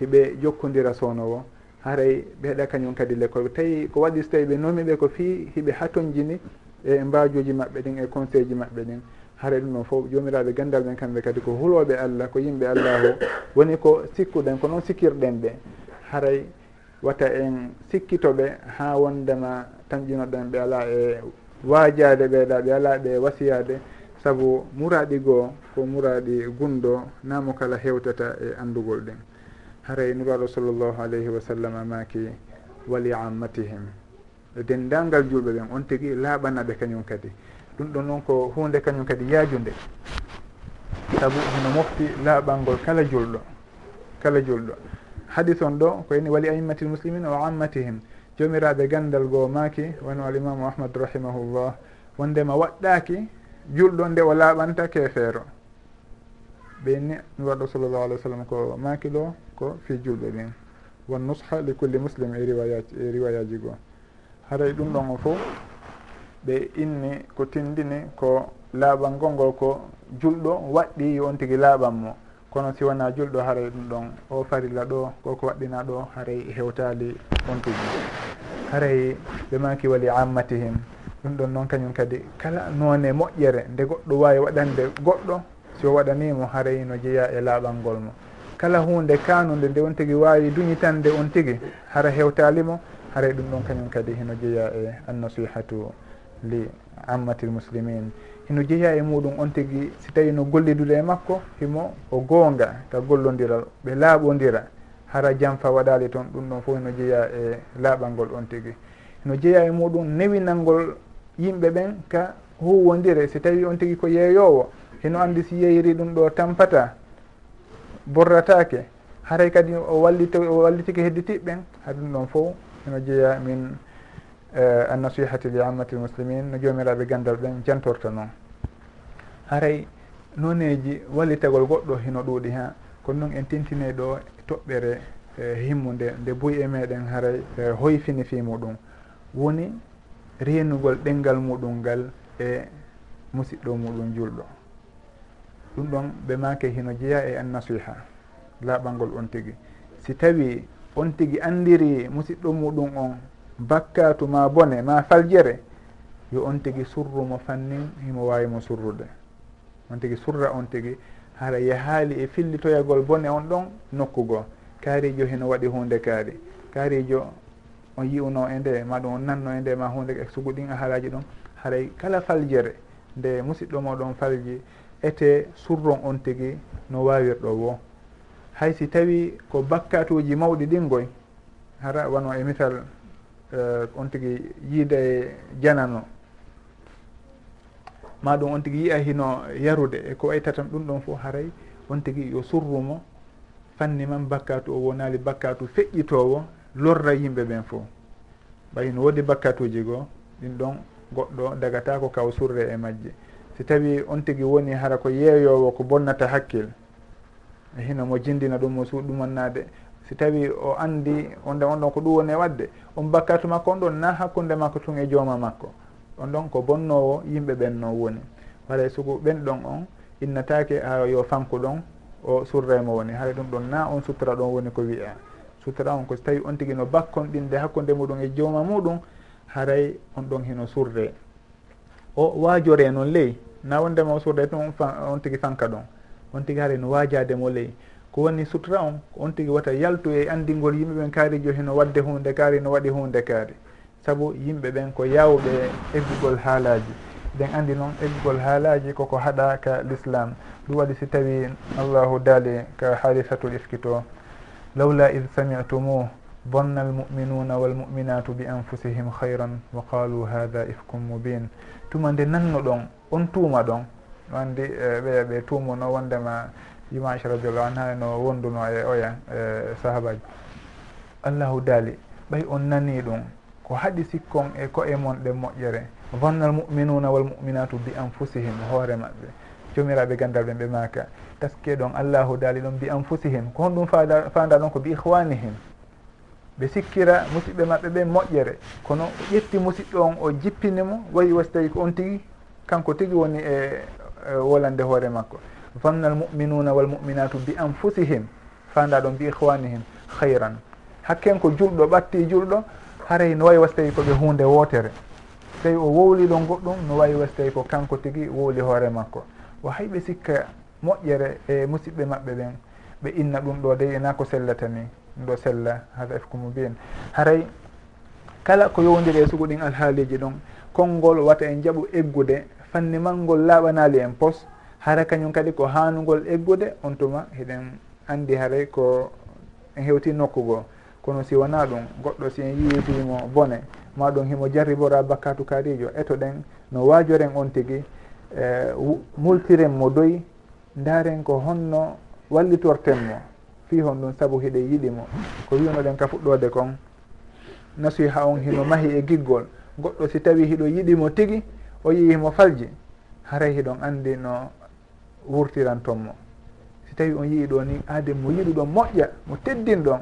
hiɓe jokkodira sownowo haray ɓe ɓeeɗa kañum kadi le ko tawi ko waɗi so tawi ɓe nomiɓe ko fii hiɓe hatonjini e mbajoji maɓɓe ɗin e conseil ji maɓɓe ɗin. Haray ɗum noon fof jomiraɓe gandal ɓen kamɓe kadi ko huloɓe allah ko yimɓe allahu. Woni ko sikkuɗen ko noon sikkirɗen ɓe. Haray wata en sikkitoɓe ha wondema tamƴinoɗen ɓe ala e waajade ɓeeɗa ɓe ala ɓe wasiyade saabu muraɗi goo ko muraɗi gundo namo kala hewtata e andugol ɗen haray nuraɗo sallllahu alayhi wa sallam maki wali ammatihim. E dendangal julɓe ɓen on tigui laaɓanaɓe kañum kadi. Ɗum ɗon noon ko hunde kañum kadi yaajude saabu hono mofti laaɓalngol kala julɗo kala julɗo. Hadis on ɗo ko eni wali aimmatil muslimina wa ammatihim. Jomiraɓe gandal goo maaki wono alimamu ahmad rahimahullah. Wondema waɗɗaki julɗo nde o laaɓanta kefeero ɓenni mi waɗɗo sallllahu alih w sallam ko maakilo makko fi julɓe ɓen won nusha li culli muslim e riwayaji e riwayaji goo. Haray ɗum ɗon o fo ɓe inni ko tindini ko laaɓal ngol ngol ko julɗo waɗɗi yo on tigi laaɓan mo. Kono si wona julɗo haray ɗum ɗon o farilla ɗo koko waɗɗina ɗo haray hewtali on tigi haray ɓe maki wali ammatihim. Ɗum ɗon noon kañum kadi kala noone moƴƴere nde goɗɗo wawi waɗande goɗɗo si o waɗanimo haray no jeeya e laaɓal ngol mo. kala hunde kanude nde on tigui wawi duñitande on tigui hara hewtalimo haray ɗum ɗon kañum kadi hino jeeya e annasihatu li ammatil muslimin. Hino jeeya e muɗum on tigui si tawi no gollidude e makko himo o goonga ka gollodira ɓe laaɓodira hara janfa waɗali toon ɗum ɗon fof hino jeeya e laaɓal ngol on tigui hino jeeya e muɗum newinalngol yimɓe ɓen ka huwodire si tawi on tigui ko yeeyowo hino andi si yeeyiri ɗum ɗo tampata borratake haray kadi o wallite o wallitike hedditiɓɓen haɗum ɗon fof eno jeeya min e, uh, annasihati li ammati lmuslimin no jomiraɓe gandal ɓen jantorta noon. Haray noneji wallitagol goɗɗo hino ɗuuɗi ha kono noon en tentine ɗo toɓɓere e, himmude nde buyi e meɗen haray e, hoyfini fi muɗum. Woni renugol ɗengal muɗum ngal e musidɗo muɗum julɗo. ɗum ɗon ɓe make hino jeeya e annasiha laaɓalngol on tigi. Si tawi on tigi andiri musidɗo muɗum on bakkatu ma bone ma faljere yo on tigi surrumo fannin himo wawimo surrude. On tigi surra on tigi hara yahaali e fillitoyagol bone on ɗon nokkugo. Kaarijo heno waɗi hunde kaari. Kaarijo on yi'uno e nde maɗum on nanno e nde ma hunde e sugu ɗin haraji ɗon haray kala faljere nde musidɗo moɗon falji. ete surron on tigi no wawirɗo wo. Hay si tawi ko bakkatuji mawɗi ɗingoy hara wano e misal uh, eh, on tigi yiida e janano. Ma ɗum on tigi yiya hino yarude e ko waytatan ɗum ɗon fof haray on tigi yo surrumo fanni man bakkatu o wonali bakkatu feƴƴitowo lorra yimɓe ɓen fof ɓayi no woodi bakkatuji goo ɗin ɗon goɗɗo dagata ko kaw surre e majje. si tawi on tigi woni hara ko yeeyowo ko bonnata hakkille hino mo jindina ɗum mo suuɗumannade si tawi o andi onde on ɗon ko ɗum woni e wadde on bakkatu makko on ɗon na hakkude makko tun e jooma makko. On ɗon ko bonnowo yimɓe ɓen no woni haray e sugu ɓen ɗon on innatake ha yo fanku ɗon o surremo woni. Haray ɗum ɗon na on sutora ɗon woni ko wiya sutora on ko so tawi on tigui no bakkon ɗinde hakkude muɗum e jooma muɗum haray on ɗon hino surre. O waajore noon ley. na wondema o sooday toon e on tigui fanka ɗon. On tigui haara no waajademo ley. Ko woni sutura on on tigui wata yaltu e andingol yimɓeɓen kaarijo heno wadde hunde kaari no waɗi hunde kaari. Saabu yimɓe ɓen ko yawɓe eggugol haalaji eɗen andi noon eggugol haalaji koko haɗa ka l'islam. Ɗum waɗi si tawi allahu daali ka haalisatul iskito lawla id sami'tumuh bonna almuminuna walmuminatu bi anfusihim hayran wa qalu hada ifkum mubin tuma nde nanno ɗon on tuuma ɗon. Wandi ɓeya eh, ɓe tuumuno wondema yimache radiallahu anha no wonduno e oya e sahabaji. Allahu daali ɓay on nani ɗum ko haɗi sikkon e koye mon ɗe moƴƴere. Vanna al muminuna wal muminatu bi anfusihim hoore maɓɓe. Jomiraɓe gandal ɓen ɓe maka taske ɗon allahu daali ɗon bi anfusihim ko honɗum fanda ɗon ko bi ihwanihim ɓe sikkira musidɓe maɓɓe ɓe moƴƴere. Kono o ƴetti musidɗo on o jippinimo wayi wasi tawi ko on tigui kanko tigui woni e, e wolande hoore makko. Vanna almuminuna walmuminatu bi anfusihim fanda ɗon bi ihwanihim hayran hakken ko julɗo ɓatti julɗo haray no wawi wasi tawi koɓe hunde wotere. Tawi o wowliɗo goɗɗum no wawi wasi tawi ko kanko tigui wowli hoore makko. O hayɓe sikka moƴƴere e musidɓe maɓɓe ɓen ɓe inna ɗum ɗo dey ena ko sellata ni ɗum ɗo sella hada efkumu ko haray kala ko yowdiri e sugu ɗin alhaaliji ɗon konngol wata en jaɓu eggude fanni malngol laaɓanali en pos hara kañum kadi ko haanugol eggude on tuma hiɗen anndi haray ko en hewti nokkugoo kono si wona ɗum goɗɗo si en yiwitimo bone ma ɗum himo jarribora bakkatu kaarijo eto ɗen no waajoren on tigi eh, multiren mo doyi ndaren ko honno wallitorten mo. fi hon ɗum saabu hiɗen yiɗimo ko winoɗen ka fuɗɗode kon. Nasiha on hino mahi e giggol. Goɗɗo si tawi hiɗo yiɗimo tigi o yiyimo falji. Haray hiɗon andi no wurtirantonmo si tawi on yii ɗo ni aade mo yiɗuɗon moƴƴa mo teddin ɗon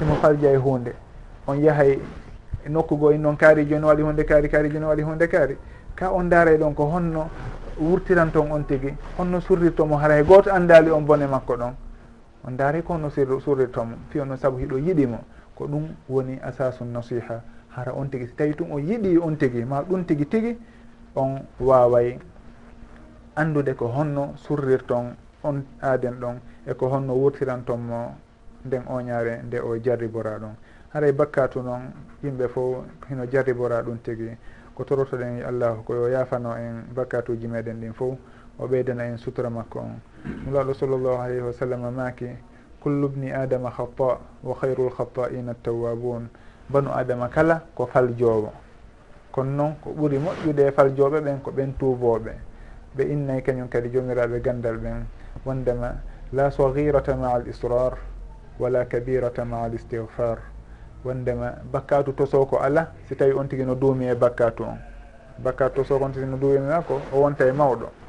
himo falja e hunde on yahay nokkugo e in noon kaari joni waɗi hunde kaari kaari joni waɗi hunde kaari. Ka on daaray ɗon ko honno wurtiranton on tigi honno surrirtomo haray. Goto andali on bone makko ɗon. on daari ko no surrirto mo fi saabu hiɗo yiɗimo ko ɗum woni asasu nasiha hara on tigui si tawi tun o yiiɗi on tigui ma ɗum tigui tigui on waway andude ko honno surrirton on aaden ɗon eko honno wurtirantonmo nden oñaare nde o jarribora ɗon haray bakkatu noon yimɓe fo hino jarribora ɗum tigui ko torotoɗen allahu ko yo yafano en bakkatuji meɗen ɗin fo o ɓeydana en sutura makko on. nulaɗo sallllahu alayhi wa sallam maaki kullu bni adama khata wa hayru khataina tawwabun banu adama kala ko faljowo kono noon ko ɓuuri moƴƴude e faljoɓe ɓen ko ɓen tuubooɓe. Ɓe innayi kañum kadi jomiraɓe gandal ɓen. Wondema la sahirata maa al israr wala kabirata maa al istihfar wondema bakkatu toso ko ala si tawi on tigi no duumi e bakkatu on. Bakkatu toso ko on tigi no duumi e ma ko o wonta e mawɗo.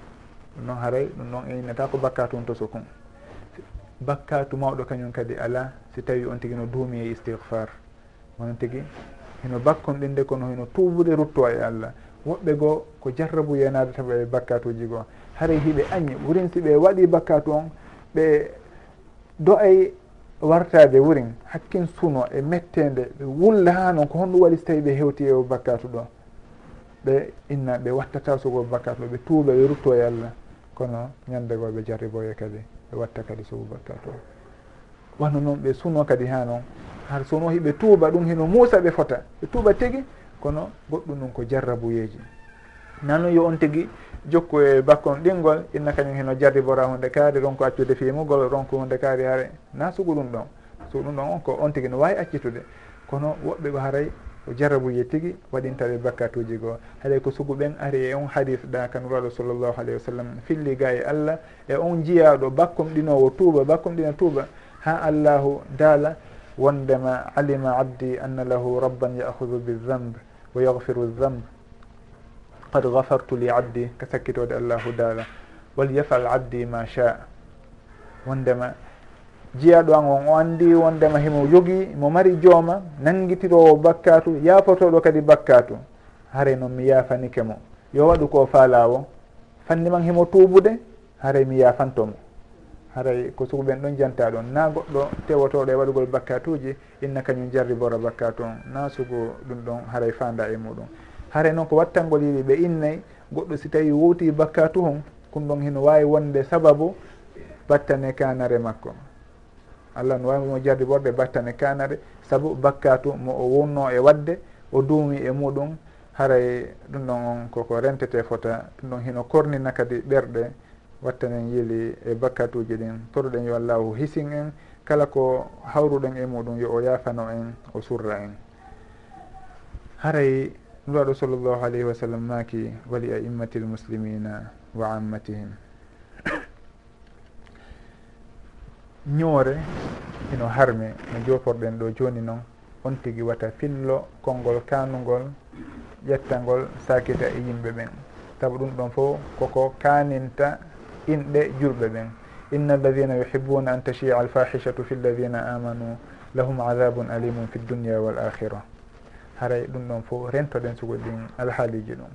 ɗum noon haray ɗum noon en innata ko bakkatu on toso kon bakkatu mawɗo kañum kadi ala si tawi on tigui no duumi e istihfar onon tigui heno bakkon ɗinde kono heno tubude ruttowa e allah. Woɓɓe goo ko jarrabu yenade tawa e bakkatuji goo. Haray hiɓe añi wurin si ɓe waɗi bakkatu on ɓe do ay wartade wurin hakkin suno e mettede ɓe wulla ha noon ko honɗum waɗi so tawi ɓe hewti e bakkatu ɗo. Ɓe inna ɓe wattata sogo bakkatu ɗo ɓe tuuɓa ɓe rutto e allah. kono ñande go ɓe jarriboye kadi ɓe watta kadi subaka to wano noon ɓe suno kadi ha noon. Har suno hiɓe tuuba ɗum heno muusa ɓe fota. Ɓe tuuba tigi kono goɗɗum ɗum ko jarrabuyeji nano yo on tigi jokku e bakkon ɗinngol inna kañum heno jarribora hunde kaari ronko accude fimugol ronko hunde kaari haare. Na sugu ɗum ɗon. Sugu ɗum ɗon on ko on tigi no wawi accitude. Kono woɓɓe ɓe haray o jarabuye tigui waɗintaɓe bakkatuji goo. Haɗay ko sugu ɓen ari e on hadis ɗa kanuraɗo sallllahu alayhi wa sallam filli ga e allah e on jiyaɗo bakkum ɗinowo tuuba bakkum ɗina tuuba. Ha allahu daala wondema alima abdi anna lahu rabban yahudu bidambe wa yahfiru dambe qad gafartu li abdi ka sakkitode allahu daala. Wal yafal abdi ma sha wondema jiyaɗo an on o andi wondema himo jogui mo mari jooma nanguitirowo bakkatu yafotoɗo kadi bakkatu. Haare noon mi yafanike mo. Yo waɗu ko faalawo fanni man himo tuubude haare mi yafantomo haray ko sukuɓen ɗon janta ɗon. Na goɗɗo tewotoɗo e waɗugol bakkatuji inna kañum jarri bora bakkatu on. Na sugu ɗum ɗon haray fanda e muɗum. Haare noon ko wattangol yiɗi ɓe innayyi goɗɗo si tawi wowti bakkatu hon ɗum ɗon hino wawi wonde sababu battane kanare makko. allah no wawimo jardi ɓorɗe battane kanare saabu bakkatu mo o wonno e wadde o duumi e muɗum haray ɗum ɗon on koko rentete fota. Ɗum ɗon hino kornina kadi ɓerɗe wattanen yiili e bakkatuji ɗin. Poruɗen yo allahu hisin en kala ko hawruɗen e muɗum yo o yafano en o surra en. Haray nuraɗo sallllahu alayhi wa sallam maki wali a immati lmuslimina wa ammatihim. ñoore ino harme no joforɗen ɗo joni noon on tigui wata fillo konngol kanugol ƴettagol sakita e yimɓe ɓen saabu ɗum ɗon fof koko kaninta inɗe julɓe ɓen inna alladina yuhibuna an tachia alfahishatu fi lladina amanu lahum adabun alimum fi dunia wal akhira haray ɗum ɗon fo rentoɗen sugo ɗin alhaaliji ɗum.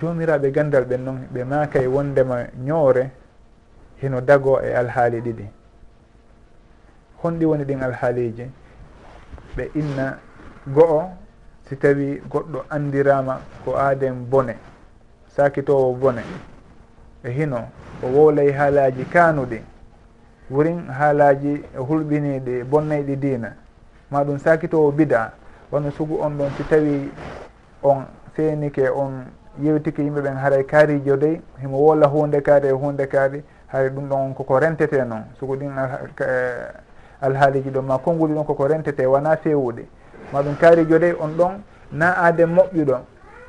Jomiraɓe gandal ɓen noon ɓe maka wondema ñoore hino dago e alhaali ɗiɗi. honɗi woni ɗin alhaaliji. Ɓe inna go'o si tawi goɗɗo andirama ko aaden bone sakitowo bone e hino o wowlay haalaji kaanuɗi wurin haalaji e hulɓiniɗi bonnayɗi diina. Ma ɗum sakitowo bida wano sugu on ɗon si tawi on seenike on yewtike yimɓe ɓen haray kaarijo dey himo wola hunde kaari e hunde kaari hay ɗum ɗon on koko rentete noon sugu ɗin e alhaaliji ɗon ma konnguli ɗon koko rentete wona fewuɗe ma ɗum kaarijo dey on ɗon na aade moƴƴuɗo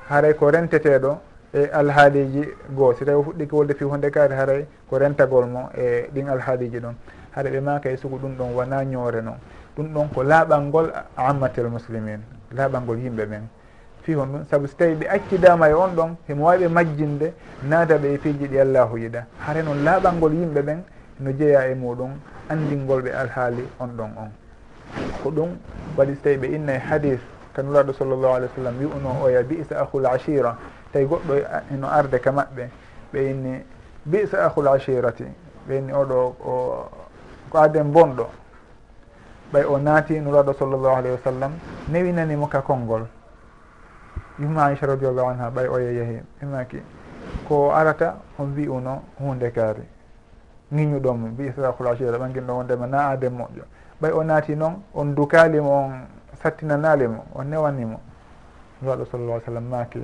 haray ko renteteɗo e alhaaliji goo. Si tawi o fuɗɗiki wolde fi hunde kaari haray ko rentagol mo e ɗin alhaaliji ɗon. Haɗa ɓe maka e sugu ɗum ɗon wona ñoore noon ɗum ɗon ko laaɓalngol ammatel muslimin laaɓalngol yimɓe ɓen fi hon ɗum saabu so tawi ɓe accidama e on ɗon himo wawi ɓe majjinde naada ɓe e piiji ɗi allahu yiɗa. Hare noon laaɓalngol yimɓe ɓen no jeeya e muɗum andingolɓe alhaali on ɗon on. Ko ɗum waɗi so tawi ɓe inna e hadis kanulaɗo sallllahu alih w sallam wi'uno oya bisa ahul achira tawi goɗɗo eno arde ka maɓɓe ɓe inni bisa ahul achirati ɓe inni oɗo o ko aden bonɗo. Ɓay o naati nuraɗo sallllahu alayhi wa sallam newinanimo ka konngol. Yumma aicha radiallahu anha ɓay oye yeehi imaki ko arata on wi uno hunde kaari. ŋiñuɗomo mbi isra hulacira ɓanginɗo wondema na aden moƴƴo. Ɓay o naati noon on dukalimo on sattinanalimo on newanimo waɗo sallallah sallam maki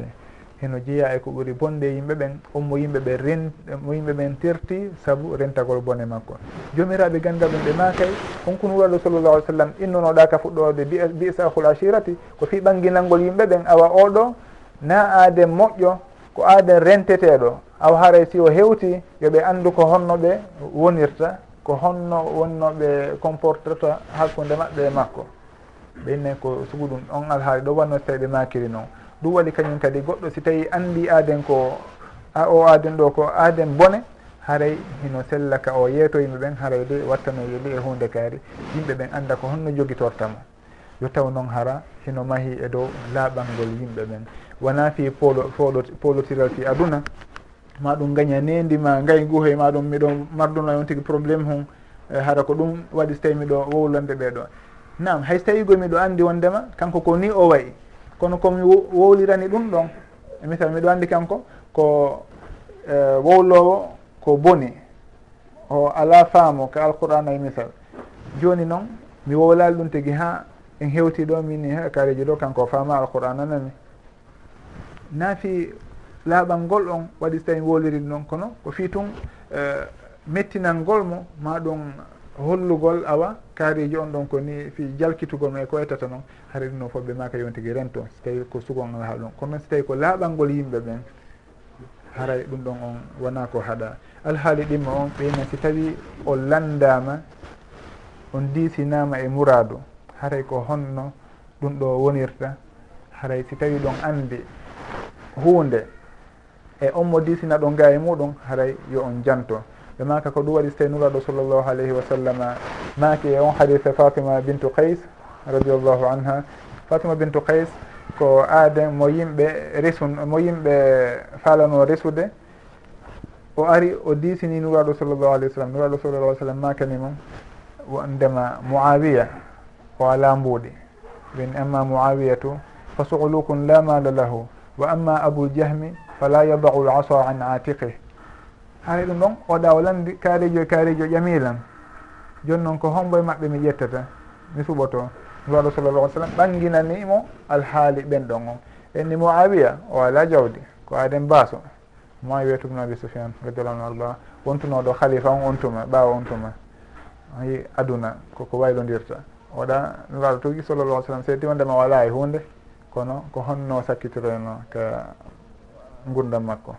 heno jeeya e ko ɓuri bonde yimɓe ɓen on mo yimɓe ɓe ren mo yimɓe ɓen terti saabu rentagol bone makko. Jomiraɓe ganda ɗum ɓe makay onkon wuraɗo sallallah alih sallam innonoɗa ka fuɗɗode bisahul ashirati ko fi ɓanginalngol yimɓe ɓen awa oɗo na aaden moƴƴo ko aaden renteteɗo aw haray si o hewti yoɓe anndu ko honno ɓe wonirta ko honno wonno ɓe comportata hakkude maɓɓe e makko. Ɓenne ko sugu ɗum on alhaali ɗo wanno so tawi ɓe makiri noon. Ɗum waɗi kañum kadi goɗɗo si tawi anndi aaden ko a o aaden ɗo ko aaden bone haray hino sellaka o yeetoyima ɓen haray de wattano yeli e hunde kaari yimɓe ɓen annda ko honno jogitortamo yo taw noon hara hino mahi e dow laaɓalngol yimɓe ɓen. Wona fi polo polo polotiral fi aduna ma ɗum gaña nendi ma gay guhoye ma ɗum miɗo marduno on tigui probléme hon e hara ko ɗum waɗi so tawi miɗo wowlande ɓeɗo nam hayso tawi goy miɗo andi wondema kanko ko ni o wayi kono komi wowlirani ɗum ɗon e misal miɗo andi kanko ko e, wowlowo ko boni o ala faamo ko alqur'ana e misal joni noon mi wowlali ɗum tigui ha en hewti ɗo min kareji ɗo kanko o faama alqur'ana nani naafi laaɓal ngol on waɗi so tawi wolwirin noon kono ko fii tun e, mettinal ngol mo ma ɗum hollugol awa kaariji on ɗon ko ni fi jalkitugol ma e ko waytata noon haɗaɗi noon fof ɓe maka yontigi ren toon so tawi ko sugon ala ɗon kono noon so tawi ko laaɓal ngol yimɓe ɓen haray ɗum ɗon on wona ko haɗa. Alhaali ɗimma on ɓeyna si tawi o landama on disinama e muradu haray ko honno ɗum ɗo wonirta haray si tawi ɗon andi hunde e on mo disina ɗon ga e muɗum haray yo on janto. Ɓe maka ko ɗum waɗi so tawi nuraɗo sallllahu alayhi wa sallama maki e on hadise fatima bintu kays radiallahu anha. Fatima bintu kays ko aaden mo yimɓe resu mo yimɓe falano resude o ari o disini nuraɗo sallllahu alayhi wa sallam. Nuraɗo sallllah alih sallam makani mum ndema moawiya o ala mbuuɗi. Ɓen amma moawiyatu fa suhlukun la mala lahu. Wa amma aboul jahmi fala yadahu lasa an atiqe hani ɗum ɗon oɗa o landi kaarijo e kaarijo ƴamilam joni noon ko homboye maɓɓe mi ƴettata mi suɓoto. Waɗo sallallah alih sallam ɓanginanimo alhaali ɓen ɗon o enni moawiya o ala jawdi ko aden baaso. Moawiya wiyatubno abi soufiane radiallahu anu arba wontunoɗo khalifa on on tuma ɓawa on tuma ayi aduna koko waylodirta oɗa mi tugi sallallah alih sallam seedi wondema wala e hunde kono ko honno sakkitiroyno ka gurdam makko.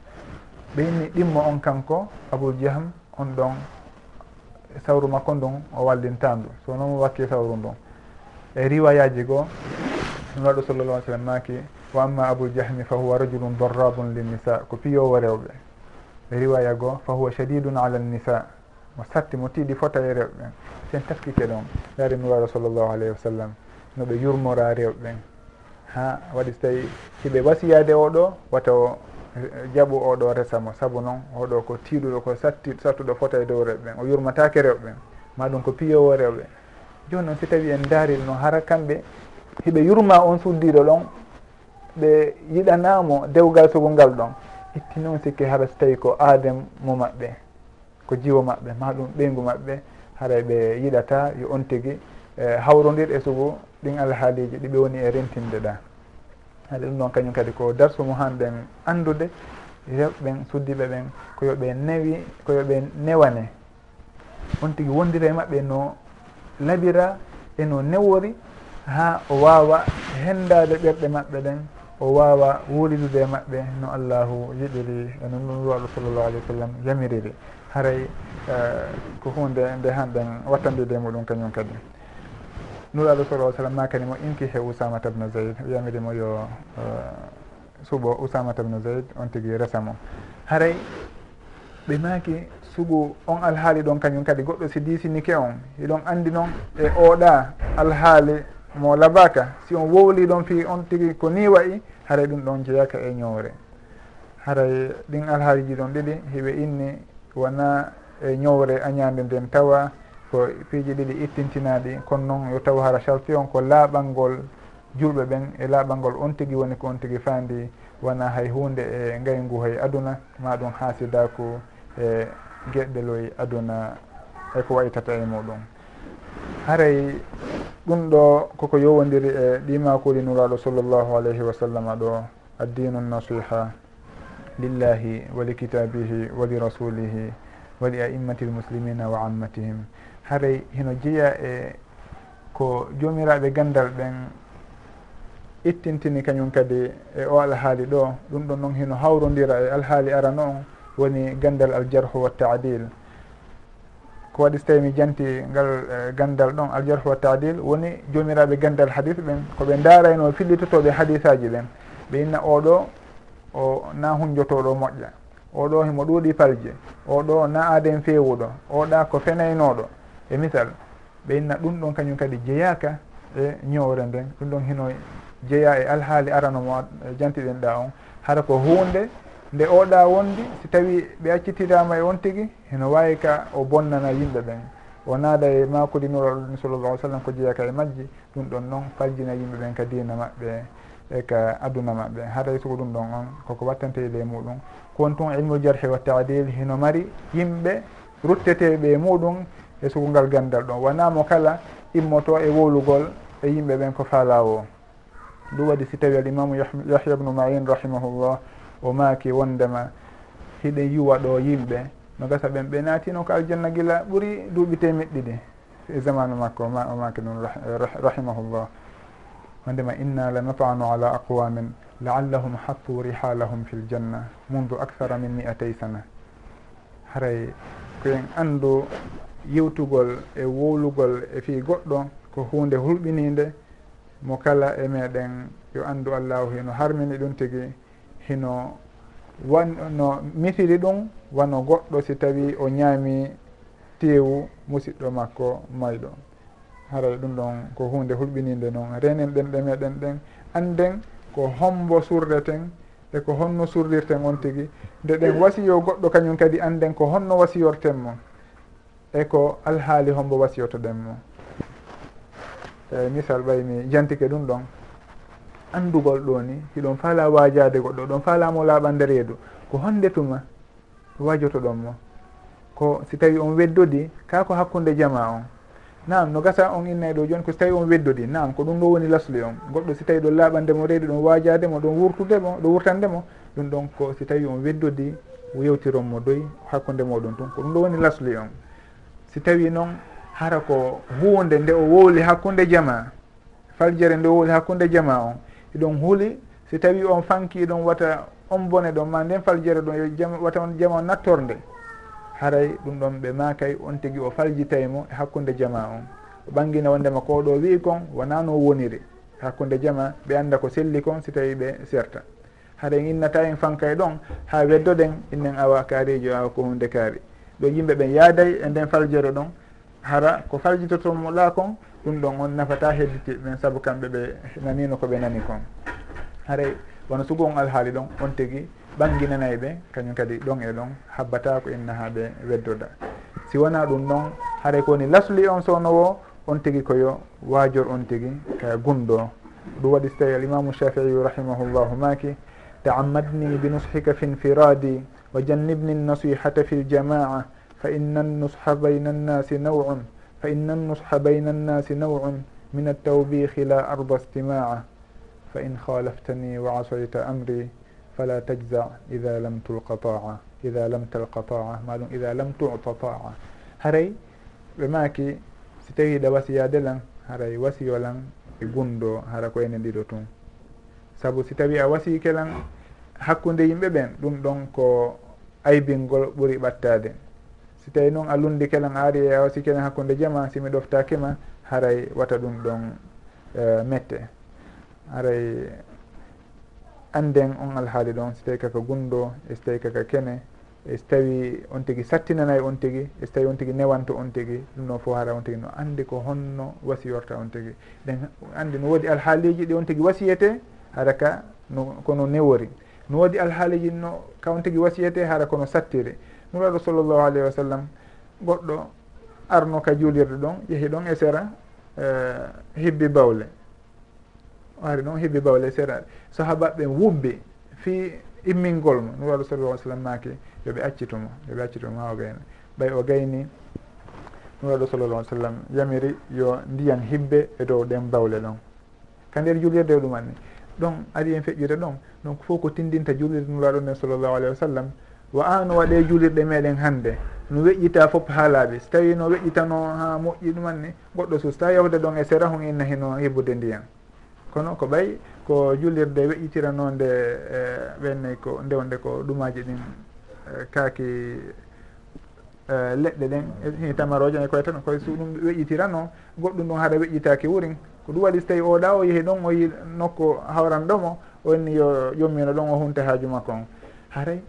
Ɓe inni ɗimmo on kanko aboul diaham on ɗon sawru makko ndun o wallintandu so noon wakki sawru ndun e riwayaji goo no waɗo sallallah alih sallam maki wa amma aboul diahmi fa huwa rajulum dorrabun linnisa ko piyowo rewɓe. E riwaya goo fa huwa shadidun ala nnisa mo satti mo tiiɗi fota e rewɓe. Sen taskike ɗon yaari mi waɗo sallllahu alayhi wa sallam no ɓe yurmora rewɓe. Ha waɗi so tawi hiɓe wasiyade oɗo wata o jaɓu oɗo resamo saabu noon oɗo ko tiiɗuɗo ko satti sattuɗo fota e dow rewɓe ɓen o yurmatake rewɓe ɓen maɗum ko piyowo rewɓe joni noon si tawi en daari noon hara kamɓe hiɓe yurma on suddiɗo ɗon ɓe yiɗanamo dewgal sugungal ɗon itti noon sikki hara so tawi ko aadem mo maɓɓe ko jiwo maɓɓe maɗum ɓeygu maɓɓe haray ɓe yiɗata yo on tigui eh, hawrodir e sugu ɗin alhaaliji ɗiɓe woni e rentinde ɗa. haade ɗum ɗon kañum kadi ko darsu mo han andude rewɓen suddiɓe ɓen koyoɓe newi koyoɓe newane. On tigui wondira e mabɓe no laɓira eno newori ha o wawa hendade ɓerɗe mabɓe ɗen o wawa wulidude e maɓɓe no allahu yiɗiri eno non ruwaɗo sallllahu alih wa sallam yamiriri. Haray eh, ko hunde nde hanɗen wattandide e muɗum kañum kadi. nuraɗo sala sallam ma kani mo inkihe usamata bne zayd wiyamirimo yo uh, suɓo usamata bne zayd on tigui resamo haray ɓe maki sugu on alhaali ɗon kañum kadi. Goɗɗo si disinike on hiɗon andi noon e oɗa alhaali mo labaka si on wowli ɗon fi on tigui ko ni wayi haray ɗum ɗon jeeyaka e ñowre haray ɗin alhaaliji ɗon ɗiɗi hiɓe inni wona e ñowre añande nden tawa. ko piiji ɗiɗi ittintinaɗi kono noon yo taw hara charti on ko laaɓalngol julɓe ɓen e laaɓalngol on tigi woni ko on tigi faandi wona hay hunde e ngayngu hay aduna ma ɗum haasidaku e geɗɗeloy aduna eko waytata e muɗum haray ɗum ɗo koko yowodiri e ɗimakuli nuraɗo sallllahu alayhi wa sallam ɗo addinu nasiha lillahi wa li kitabihi wa li rasulihi wa li aimmati lmuslimina wa ammatihim. haray hino jeeya e ko jomiraɓe gandal ɓen ittintini kañum kadi e o alhaali ɗo. Ɗum ɗon noon hino hawrodira e alhaali arano on woni gandal aljarhu wa taadil. Ko waɗi so tawi mi janti ngal e, gandal ɗon aljarhu wa taadil woni jomiraɓe gandal hadis ɓen koɓe darayno fillitotoɓe hadis aji ɓen. Ɓe inna oɗo o na hunjotoɗo moƴƴa. Oɗo himo ɗuuɗi palje. Oɗo na aaden fewuɗo oɗa ko fenaynoɗo e misal ɓe inna ɗum ɗon kañum kadi jeeyaka e ñowre nden ɗum ɗon hino jeeya e alhaali arano mo e jantiɗen ɗa on. Hara ko hunde nde oɗa wondi si tawi ɓe accitidama e on tigui heno wawi ka o bonnana yimɓe ɓen. O naada e makudinuraɗo ɗum sallallah alih sallam ko jeeyaka e majji ɗum ɗon noon faljina yimɓe ɓen ka dina maɓɓe e ka aduna maɓɓe. Haɗay soko ɗum ɗon on koko wattanteyde e muɗum. Kon tun ilmu jarhi wa tadil hino mari yimɓe rutteteɓe e muɗum e sugungal gandal ɗon wonamo kala immoto e wowlugol e yimɓe ɓen ko faalawo ɗum waɗi si tawi alimamu yahya bnu main rahimahullah o maaki wondema hiɗen yuwa ɗo yimɓe. No gasa ɓen ɓe naatino ko aljanna gila ɓuuri duuɓi temeɗɗiɗi e zamanu makko ma o maaki ɗum rahimahullah. Wondema inna la natanu ala aqwamin laallahum hattu rihalahum fi ljanna mundu acthara min mi'atay sana. Haray koyen anndu yewtugol e wowlugol e fii goɗɗo ko hunde hulɓininde mo kala e meɗen yo anndu allahu hino harmini ɗum tigi hino wanno misiri ɗum wano goɗɗo si tawi o ñaami teewu musidɗo makko mayɗo. Haray ɗum ɗon ko hunde hulɓininde noon renen ɗen ɗe meɗen ɗen anden ko hombo surreten e ko honno surrirten on tigi nde ɗen wasiyo goɗɗo kañum kadi anden ko honno wasiyorten mo. e ko alhaali hombo wasiyotoɗen mo. Eyi misal ɓay mi jantike ɗum ɗon. Anndugol ɗo ni hiɗon faala waajade goɗɗo ɗon faalamo laaɓande reedu ko honde tuma wajotoɗon mo. Ko si tawi on weddodi ka ko hakkunde jama on. Nam no gasa on innay ɗo joni ko si tawi on weddodi. Nam ko ɗum ɗo woni lasli on. Goɗɗo si tawi ɗon laaɓandemo reedu ɗon wajademo ɗon wurtudemo ɗon wurtandemo ɗum ɗon ko si tawi on weddodi yewtironmo doyi hakkude moɗon tun ko ɗum ɗo woni lasli on. si tawi noon hara ko hunde nde o wowli hakkunde jama faljere nde o wowli hakkunde jama on eɗon huuli si tawi on fanki ɗon wata on bone ɗon ma nden faljere ɗon yo jama wata on jama on nattorde haray ɗum ɗon ɓe makay on tigui o faljitaymo e hakkude jama on. O ɓangina wondema ko ɗo wi kon wonano woniri. Hakkude jama ɓe anda ko selli kon si tawi ɓe serta. Haɗen innata en fankay ɗon ha weddoɗen innen awa kaarijo awa ko hunde kaari. ɗo yimɓe ɓen yaaday e nden faljere ɗon. Hara ko faljitotomo la kon ɗum ɗon on nafata hedditi ɓen saabu kamɓe ɓe nanino koɓe nani kon. Haray wono sugo on alhaali ɗon on tigui ɓanginanayi ɓe kañum kadi ɗon e ɗon habbata ko inna ha ɓe weddoda si wona ɗum ɗon haray kowoni lasli on sownowo on tigui koyo waajor on tigui ka gundo. Ɗum waɗi so tawi alimamu shafiiyu rahimahullahu maki taamadni bi nushika fi infiradi wa jannibni nnasihata fi ljamaa fa inna في bayna فإن nawun fa inna نوع bayna النصح nawun min نوع la arda لا fa in khalaftani wa وعصيت amri fala tajza ida lam tulqa taa ida lam talqa taa maɗum ida lam tuta taa haray ɓe maaki si tawi ɗa wasiyade lan haray wasiyo lan e gundo hara ko ene ɗiɗo tun saabu si tawi a wasike lan hakkude yimɓe ɓen ɗum ɗon ko aybingol ɓuuri ɓattade si tawi noon a lundi kelan aari e awsi kelan hakkude jama simi ɗoftake ma haray wata ɗum ɗon uh, mette. Haray anden on alhaali ɗon so tawi kaka gundo e so tawi kaka kene e so tawi on tigui sattinanayi on tigui e so tawi on tigui newanto on tigui ɗum ɗon fof hara on tigui no andi ko honno wasiyorta on tigui ɗen andi no woodi alhaaliji ɗi on tigui wasiyete hara ka no kono newori. no waɗi alhaaliji no kawn tigui wasiyete hara kono sattire. Nuraɗo sallllahu alayhi wa sallam goɗɗo arno ka juulirde ɗon yeehi ɗon e sera e, hibbi bawle. O ari ɗon hibbi bawle e seraɗe sahabaɓe wubbi fi immingol mo nuraɗo sallllah sallam maaki yooɓe accitumo yooɓe accitumo ma o gayna. Ɓay o gayni nuraɗo sallallah sallam yamiri yo ndiyan hibbe e dow ɗen bawle ɗon. Ka nder juulirde e ɗumanni. ɗon ari en feƴƴude ɗon. Donc fof ko tindinta julirde nulaɗo nden sallllahu alayhi wa sallam wa ano waɗe juulirɗe meɗen hannde. No weƴƴita fof ha laaɓi so tawi no weƴƴitano ha moƴƴi ɗumanni goɗɗo sus tawi yawde ɗon e sera hon inna hino hibbude ndiyan kono ko ɓay ko julirde weƴƴitiranonde e ɓenne ko ndewde ko ɗumaji ɗin e, kaaki e, leɗɗe ɗen e, hi tamaroje e koye tan koye so ɗum weƴƴitirano goɗɗum ɗum haɗa weƴƴitaki wurin. ko ɗum waɗi so tawi oɗa o yeehi ɗon o yi nokku hawran hawranɗomo onni yo yommino ɗon o hunta haaju makko on. Haray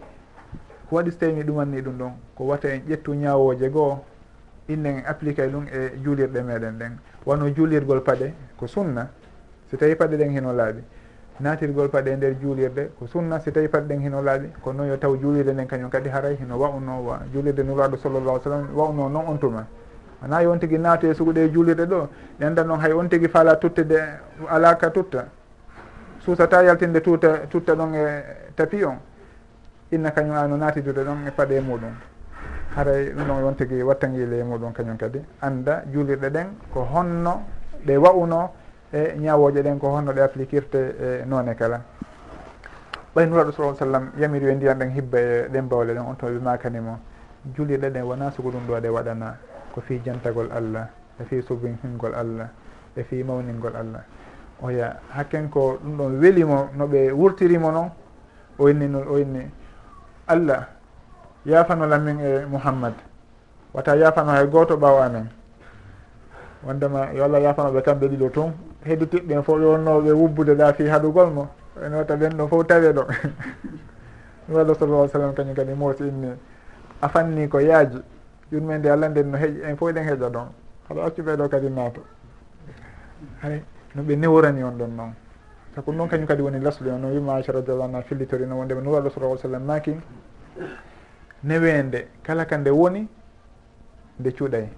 ko waɗi so tawi mi ɗumanni ɗum ɗon ko wata en ƴettu ñawoje goo innen appliqué ɗum e juulirɗe meɗen ɗen. Wano juulirgol paɗe ko sunna so tawi paɗe ɗen hino laaɓi. Natirgol paɗe e nder juulirde ko sunna so tawi paɗe ɗen hino laaɓi. Ko noon yo taw juulirde nden kañum kadi haray hino wawno wa juulirde nuraɗo sallllahu sallam wawno noon on tuma. wona yon tigui naati e suguɗe juulirde ɗo ƴanda noon hay on tigui faala tuttede alaka tutta. Suusata yaltinde tuta tutta ɗon e tapi on. Inna kañum ano naatidude ɗon e paɗe muɗum. Haray ɗum ɗon e yon tigui wattangile e muɗum kañum kadi. Anda juulirɗe ɗen ko honno ɗe wa'uno e ñawoje ɗen ko honno ɗe appliquirte e noone kala. Ɓay nuraɗo sa sallam yamiri e ndiyan ɗen hibba e ɗen bawle ɗen on to ɓe makanimo juulirɗe ɗen wona sugo ɗum ɗo ɗe waɗana. ko fi jantagol allah e fi subinhingol allah e fi mawningol allah. Oya hakken ko ɗum ɗon welimo no ɓe wurtirimo noon o inni no o inni allah yafanola min e mouhammad wata yafano hay goto ɓaw amen. Wondema yo allah yafanoɓe kamɓe ɗiɗo tun hedditiɓɓe en fof ɓe wonnoɓe wubbude ɗa fi haɗugol mo ene wata ɓen ɗon fof tawe ɗo. Ɗum allah sallah sallam kañum kadi moosi inni. A fanni ko yaaji. yurme nde allah nden no heƴ en fof eɗen heƴa ɗon. Haɗa accu ɓeeɗo kadi naato. Hay no ɓe newrani on ɗon noon. Sabu ɗum ɗon kañum kadi woni lasli on no wima acha radiallahu anha fillitorino wondema nura rasul sa sallam maki newende kala ka nde woni nde cuuɗay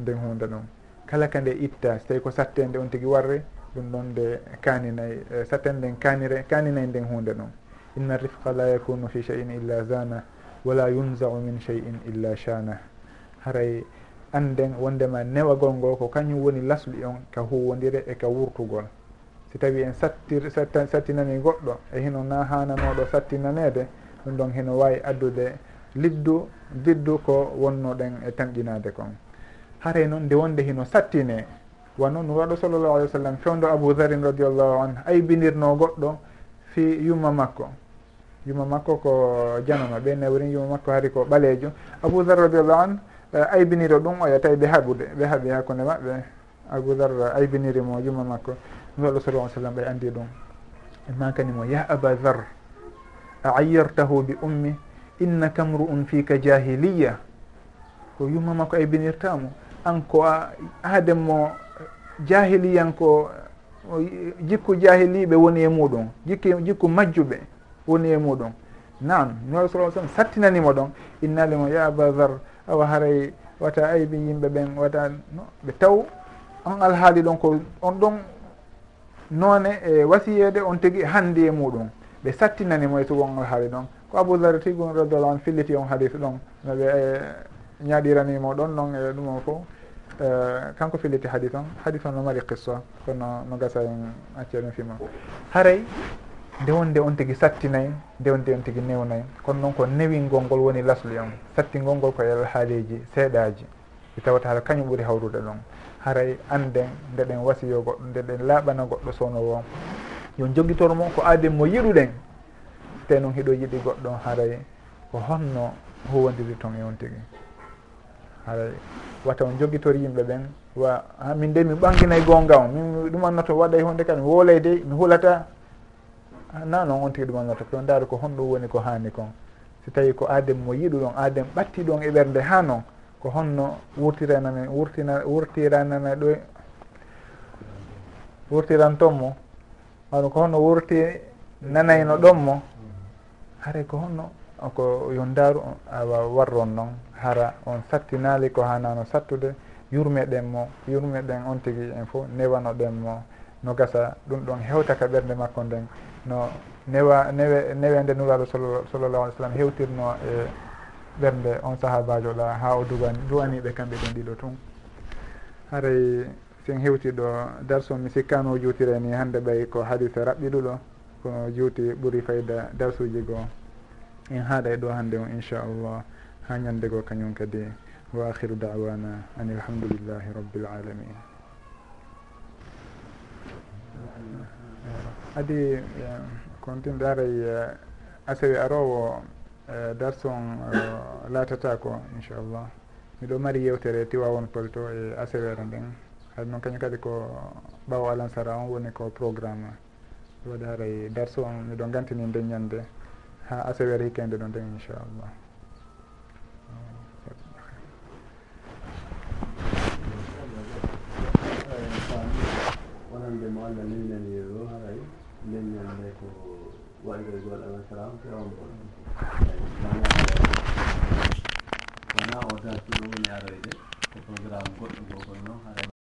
nden hunde ɗum kala ka nde itta so tawi ko sattede on tigui warre ɗum ɗon nde kaninayi eh, sattende nden kanire kaninayi nden hunde ɗum inna rifqa la yakunu fi cheyin illa zana wala yunzau min cheyin illa chana haray anden wondema newagol ngol ko kañum woni lasli on ka huwodire e ka wurtugol. Si tawi en sattir sattinani goɗɗo e hino na hananoɗo sattinanede ɗum ɗon hino wawi addude liddu diddu ko wonnoɗen e tamƴinade kon. Haray noon nde wonde hino sattine wano no waɗo sallllahu alih w sallam fewdo abou darin radiallahu anhu aybinirno goɗɗo fi yumma makko. Yumma makko ko janama ɓe newrin yumma makko haari ko ɓaleejo abou dar radiallahu anhu Eh, aybiniro ɗum oya tawi ɓe haɓude ɓe haaɓi hakkude maɓɓe. Aboudar aybiniri mo yumma makko mbiwaɗo sala sallam ɓe andi ɗum. E ma kani ya aba dar a ayyartahu bi ummi? Innaka mru'un fika jahiliya? Ko yumma makko aybinirtamo an ko a aademo jahiliyanko jikku jahiliɓe woni e muɗum. Jikki jikku majjuɓe woni e muɗum. Nan mbiwaɗo sa sallam sattinanimo ɗon. Innalimo ya aba dar awa haray wata aybi yimɓe ɓen wata no ɓe taw. On alhaali ɗon ko on ɗon noone e wasiyede on tigi e handi e muɗum. Ɓe sattinanimo e sugo on alhaali ɗon. Ko aboudar tigun radiallahu an filliti on hadis ɗon. No ɓe e, ñaɗiranimo ɗon noon e ɗum o fof e, kanko filliti hadis on. Hadis on no mari qissa. Kono no gasa en acca ɗum fima. Haray nde wonde on tigui sattinayi nde wonde on tigui newnayi kono noon ko newingol ngol woni lasli on sattingol ngol ko e yal alhaaleji seeɗaji ɗi tawata hala kañum ɓuuri hawrude ɗon. Haray e anden nde ɗen wasiyo goɗɗo nde ɗen laaɓana goɗɗo sownowo yo joguitormo ko aaden mo yiɗuɗen te noon hiɗo yiɗi goɗɗo haray e ko honno huwodiri toon e on tigui haray wata on joguitor yimɓe ɓen wa ha min de mi ɓanginay gonga on min ɗumannoto waɗay hunde kadi mi woolay dey mi hulata na noon on tigi ɗum annoto ko on ko honɗum woni ko haani kon. Si tawi ko adem mo yiɗu ɗon adem ɓatti ɗon e ɓernde ha noon ko honno wurtiranami wurtina wurtiranana ɗo wurtirantonmo wano ko honno wurti nanayno ɗon mo. Haray ko honno ko yo ndaaru awa warron noon hara on sattinaali ko hanano sattude yurmeɗen mo yurmeɗen on tigi en fo newano ɗen mo no gasa ɗum ɗon hewta ka ɓernde makko nden. no newa newe newende nuraɗo sallallah alih w sallam hewtirno e ɓernde on sahabajo ɗa ha o dugani duwaniɓe kamɓe ɗen ɗiɗo tun. Haray sen hewtiɗo darsu mi sikkano juutireni hande ɓay ko hadise raɓɓiɗuɗo ko juuti ɓuuri fayda darsuji goo. En haaɗa e ɗo hannde o inchallah. Ha ñande goo kañum kadi wa akhiru dawana an ilhamdulillahi rabbil alamin. adi eh, continde aray eh, asewi arowo eh, darson latata ko inchallah. Miɗo mari yewtere tiwawon polto e asawere nden. Hade noon kañum kadi ko ɓawo alansara on woni ko programme. Waɗi aray darse on miɗo gantini nden ñande. Ha asawere hikkende ɗo nden inchallah. Wonande mo allah ninani e ɗo haray. min noon ɓe ko wallirgol alasram ko on bon wona o tan so ɗum woni aroyde ko programme goɗɗo go kono noon haɗa